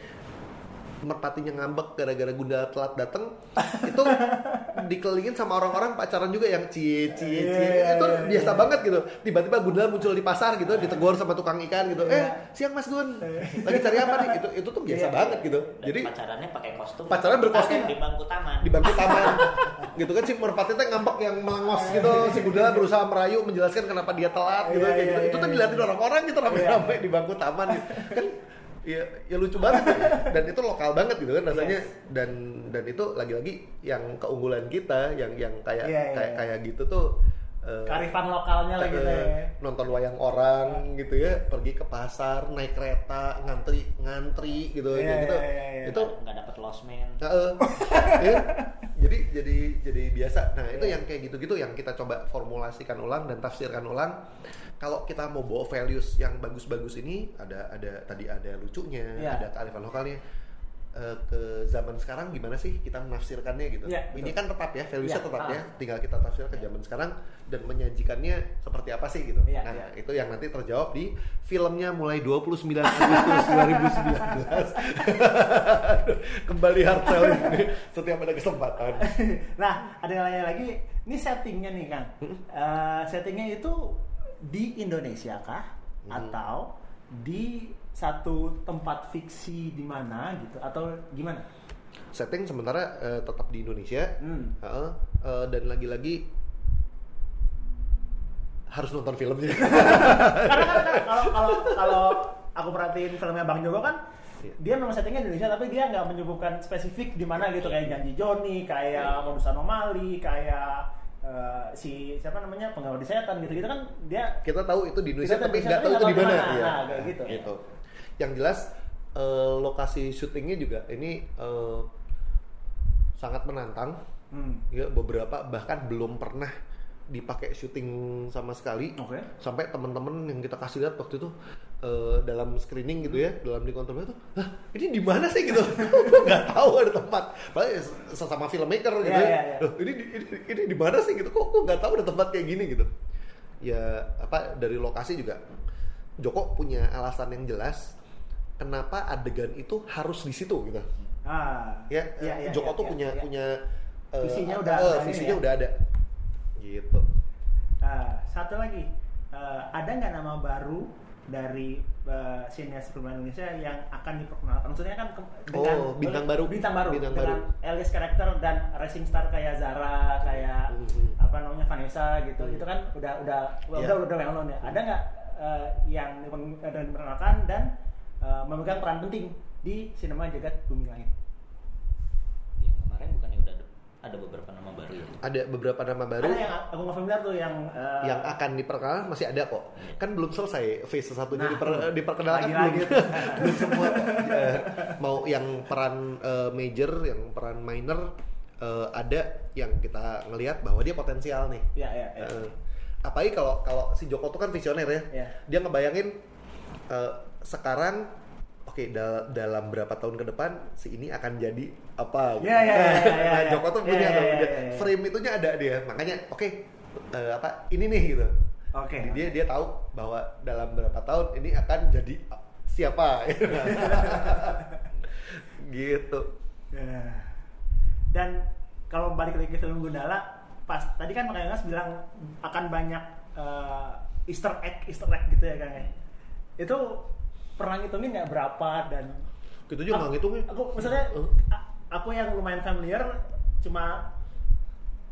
S1: Merpatinya ngambek gara-gara Gundala telat dateng itu dikelilingin sama orang-orang pacaran juga yang cie cie cie.
S2: Iya,
S1: itu
S2: iya,
S1: biasa
S2: iya.
S1: banget gitu. Tiba-tiba Gundala muncul di pasar gitu ditegur sama tukang ikan gitu.
S2: Iya.
S1: eh siang Mas Gun. Lagi cari apa nih? Itu itu tuh biasa
S2: Iya.
S1: banget gitu.
S3: Dan
S1: jadi
S3: pacarannya pakai kostum.
S1: Pacaran berkostum.
S3: Di bangku taman.
S1: Di bangku taman. Gitu kan si merpati teh ngambek yang melengos gitu. Si Gundala berusaha merayu menjelaskan kenapa dia telat gitu
S2: Iya, iya,
S1: gitu. itu
S2: iya,
S1: tuh
S2: iya.
S1: dilihatin orang-orang gitu rame-rame di bangku taman gitu. kan ya, ya lucu banget dan itu lokal banget gitu kan rasanya
S2: Yes.
S1: dan dan itu lagi-lagi yang keunggulan kita yang yang kayak
S2: Iya, iya,
S1: kayak
S2: iya.
S1: kayak gitu tuh eh,
S2: Karifan lokalnya lah gitu
S1: eh,
S2: ya.
S1: nonton wayang orang gitu ya pergi ke pasar naik kereta ngantri ngantri gitu
S2: Iya,
S1: kayak gitu
S2: iya, iya, iya.
S1: itu
S3: nggak dapat lost man
S1: Heeh. Ya. Jadi jadi jadi biasa nah itu
S2: Iya.
S1: yang kayak gitu-gitu yang kita coba formulasikan ulang dan tafsirkan ulang kalau kita mau bawa values yang bagus-bagus ini ada ada tadi ada lucunya
S2: Iya.
S1: ada kearifan lokalnya Eh, ke zaman sekarang gimana sih kita menafsirkannya gitu
S2: Iya,
S1: ini kan tetap ya valuesnya
S2: Iya,
S1: tetap
S2: ah.
S1: ya tinggal kita tafsir ke zaman sekarang dan menyajikannya seperti apa sih gitu
S2: Iya,
S1: nah
S2: iya.
S1: itu yang nanti terjawab di filmnya mulai 29 Agustus 2019 kembali hard selling setiap ada kesempatan
S2: nah, ada yang lain lagi. Ini settingnya nih Kang. Eh, settingnya itu di Indonesia kah?
S1: Hmm.
S2: Atau di satu tempat fiksi di mana gitu? Atau gimana?
S1: setting sementara eh, tetap di Indonesia
S2: Hmm.
S1: Heeh, eh, dan lagi-lagi harus nonton filmnya
S2: Karena kan kalau kalau kalau aku perhatiin filmnya Bang Jogo kan
S1: Iya.
S2: dia memang settingnya Indonesia tapi dia nggak menyebutkan spesifik di mana gitu kayak janji Joni, kayak modus anomali, kayak eh, si siapa namanya pengawal di setan gitu-gitu kan dia
S1: kita tahu itu di Indonesia tapi nggak tahu itu di mana. Iya.
S2: Nah, kayak gitu.
S1: Yang jelas eh, lokasi syutingnya juga ini eh, sangat menantang.
S2: Hmm,
S1: ya beberapa bahkan belum pernah dipakai syuting sama sekali.
S2: Oke.
S1: sampai teman-teman yang kita kasih lihat waktu itu eh, dalam screening gitu ya dalam di konternya tuh Hah, ini di mana sih? gitu. Nggak tahu ada tempat. Padahal ya sesama filmmaker gitu
S2: Iya,
S1: ya.
S2: iya, iya.
S1: Loh, ini, ini ini di mana sih? gitu. Kok gue nggak tahu ada tempat kayak gini? gitu. Ya apa dari lokasi juga Joko punya alasan yang jelas kenapa adegan itu harus di situ gitu
S2: ah
S1: ya
S2: iya, iya,
S1: Joko
S2: iya,
S1: tuh
S2: iya,
S1: punya
S2: iya.
S1: punya eh,
S2: Visinya
S1: eh,
S2: udah
S1: eh,
S2: ada
S1: visinya
S2: ya.
S1: udah ada gitu
S2: Ah, satu lagi Eh, ada nggak nama baru dari eh, sinias Indonesia yang akan diperkenalkan maksudnya kan ke-
S1: Oh, bintang baru.
S2: bintang baru
S1: Bintang
S2: dengan alias karakter dan racing star kayak Zara kayak
S1: Mhm.
S2: apa namanya Vanessa gitu
S1: Mhm.
S2: itu kan udah udah
S1: Iya.
S2: udah udah well known ya ada nggak eh, ada yang diperkenalkan dan eh, memegang peran penting di sinema jagat bumi langit.
S3: Yang kemarin bukannya udah ada, ada beberapa nama baru ya?
S1: ada beberapa nama baru.
S2: Ada yang aku nggak familiar tuh yang eh,
S1: yang akan diperkenalkan masih ada kok. Kan belum selesai phase satunya
S2: Nah,
S1: diper- diperkenalkan
S2: Lagi-lagi
S1: belum. belum semua. Eh, mau yang peran eh, major yang peran minor eh, ada yang kita ngelihat bahwa dia potensial nih.
S2: Ya ya, ya.
S1: Eh, apalagi kalau kalau si Joko tuh kan visioner ya.
S2: Iya.
S1: dia ngebayangin eh, sekarang oke da- dalam berapa tahun ke depan si ini akan jadi apa gitu.
S2: Iya, iya, iya, iya,
S1: nah
S2: iya.
S1: Joko tuh
S2: Iya,
S1: punya
S2: iya, iya,
S1: dia-
S2: iya, iya.
S1: frame itunya ada dia makanya oke eh, apa ini nih gitu
S2: oke
S1: Jadi dia dia tahu bahwa dalam berapa tahun ini akan jadi siapa gitu
S2: Ya. Dan kalau balik lagi ke film Gundala, pas tadi kan Kang Yonas bilang akan banyak eh, Easter egg, Easter egg gitu ya Kang ya. Itu pernah ngitungin nggak berapa dan
S1: gitu juga nggak ngitungin.
S2: Aku maksudnya
S1: Eh.
S2: a- aku yang lumayan familiar cuma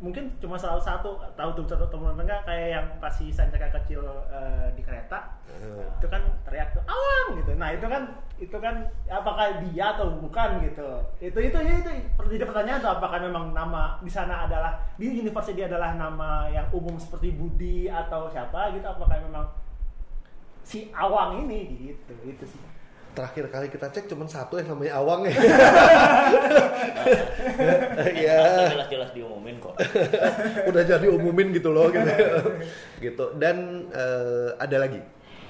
S2: mungkin cuma salah satu tahu tuh satu teman enggak kayak yang pas si Sancaka kecil eh, di kereta
S1: Eh.
S2: itu kan teriak tuh awang gitu. Nah itu kan itu kan apakah dia atau bukan gitu. Itu itu itu, itu jadi pertanyaan tuh apakah memang nama di sana adalah di university adalah nama yang umum seperti Budi atau siapa gitu apakah memang si awang ini gitu itu sih.
S1: Terakhir kali kita cek cuma satu yang namanya Awang ya. Ya
S3: jelas-jelas diumumin kok.
S1: udah jadi umumin gitu loh gitu. Gitu. Dan eh, ada lagi?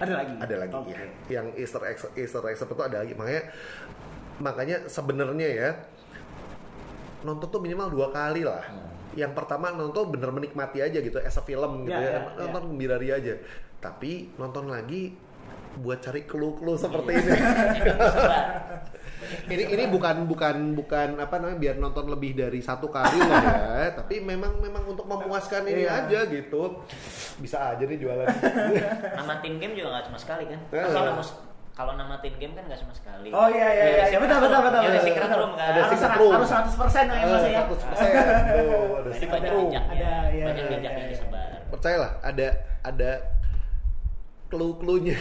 S2: Ada lagi?
S1: Ada lagi
S2: Oke.
S1: ya. yang Easter egg Easter egg seperti itu ada lagi. Makanya makanya sebenarnya ya nonton tuh minimal dua kali lah yang pertama nonton bener menikmati aja gitu as a film gitu
S2: Ya,
S1: ya,
S2: ya,
S1: nonton gembirari aja. Tapi nonton lagi buat cari clue-clue seperti ini. Ini ini bukan bukan bukan apa namanya biar nonton lebih dari satu kali lah ya. Tapi memang memang untuk memuaskan ini
S2: Iya.
S1: aja gitu. Bisa aja nih jualan.
S3: Nama tim game juga nggak cuma sekali kan?
S1: Eh.
S3: Kalau nama- tim game kan nggak cuma sekali.
S2: Oh iya iya iya, iya. betul betul betul.
S3: Ada
S2: betul,
S3: secret
S2: betul.
S3: room kan?
S1: Ada
S2: Harus
S1: secret room.
S2: Harus 100 persen ya mas ya.
S1: 100% tuh ada secret room.
S3: jejaknya,
S2: Ada, iya,
S3: banyak
S2: iya,
S3: jejak
S2: iya,
S3: yang
S2: iya.
S3: disebar.
S1: percayalah ada ada clue-cluenya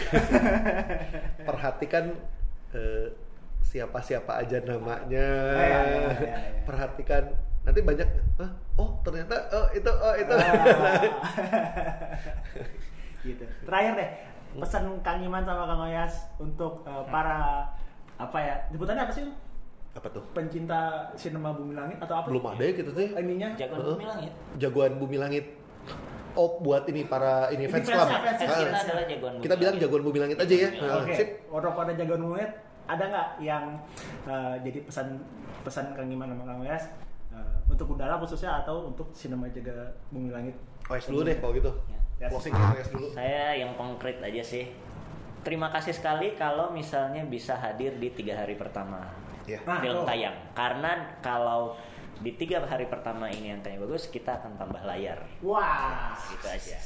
S1: perhatikan eh, siapa-siapa aja namanya
S2: iya, iya, iya, iya.
S1: perhatikan nanti banyak oh ternyata oh itu oh itu
S2: Ah. gitu. Terakhir deh pesan Kang Iman sama Kang Oyas untuk eh, para apa ya sebutannya apa sih?
S1: Apa tuh?
S2: pencinta sinema Bumi Langit atau apa?
S1: Belum ada ya gitu tuh.
S2: Ininya.
S3: Jagoan
S1: Heeh.
S3: bumi langit.
S1: Jagoan Bumi Langit. Oh, buat ini para ini
S2: Ini
S1: fans club.
S2: ya, fans ya,
S1: Ah,
S3: Kita jagoan
S1: Kita bilang
S3: langit.
S1: jagoan Bumi Langit aja ya.
S2: Oke,
S1: Sip.
S2: untuk pada jagoan Bumi Langit ada nggak yang eh, jadi pesan pesan Kang Iman sama Kang Wes eh, untuk Gundala khususnya atau untuk sinema jaga Bumi Langit?
S1: OS dulu deh kalau gitu.
S2: Ya.
S1: Closing ya dulu.
S3: Saya yang konkret aja sih. Terima kasih sekali kalau misalnya bisa hadir di tiga hari pertama
S1: Ya.
S2: Nah,
S3: film
S2: tuh.
S3: tayang. Karena kalau di tiga hari pertama ini yang tayang bagus, kita akan tambah layar.
S2: Wah,
S3: Gitu aja.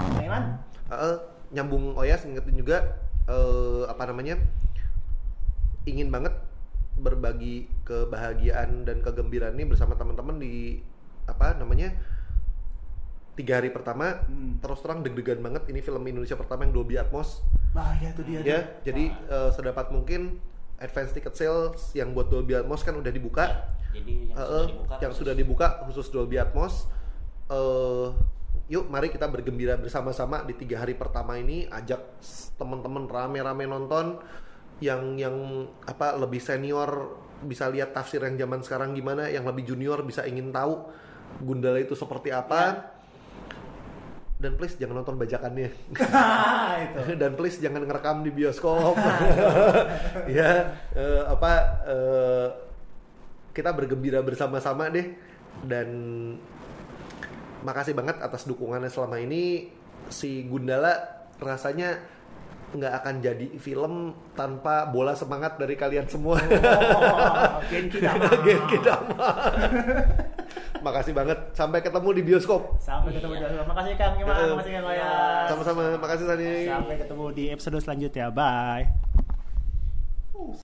S2: Iman?
S1: Heeh, nyambung Oyas ngingetin juga eh, apa namanya ingin banget berbagi kebahagiaan dan kegembiraan ini bersama teman-teman di apa namanya tiga hari pertama
S2: Hmm.
S1: terus terang deg-degan banget ini film Indonesia pertama yang Dolby Atmos
S2: Bah, ya itu dia.
S1: ya
S2: tuh.
S1: jadi eh, sedapat mungkin advance ticket sales yang buat Dolby Atmos kan udah dibuka
S3: Jadi yang
S1: Eh,
S3: sudah dibuka.
S1: yang
S3: khusus-
S1: sudah dibuka khusus Dolby Atmos. Eh, yuk, mari kita bergembira bersama-sama di tiga hari pertama ini. Ajak teman-teman rame-rame nonton yang yang apa lebih senior bisa lihat tafsir yang zaman sekarang gimana, yang lebih junior bisa ingin tahu Gundala itu seperti apa. Dan please jangan nonton bajakannya.
S2: itu.
S1: dan please jangan ngerekam di bioskop ya eh, apa eh, kita bergembira bersama-sama deh dan makasih banget atas dukungannya selama ini si Gundala rasanya nggak akan jadi film tanpa bola semangat dari kalian semua
S2: Oh, Genki Dama.
S1: Genki Dama. Makasih banget. Sampai ketemu di bioskop.
S2: Sampai ketemu di Makasih Kang. Iman,
S1: Eh,
S2: makasih Kang Oyas.
S1: sama-sama. Makasih Sani.
S2: Sampai ketemu di episode selanjutnya. Bye.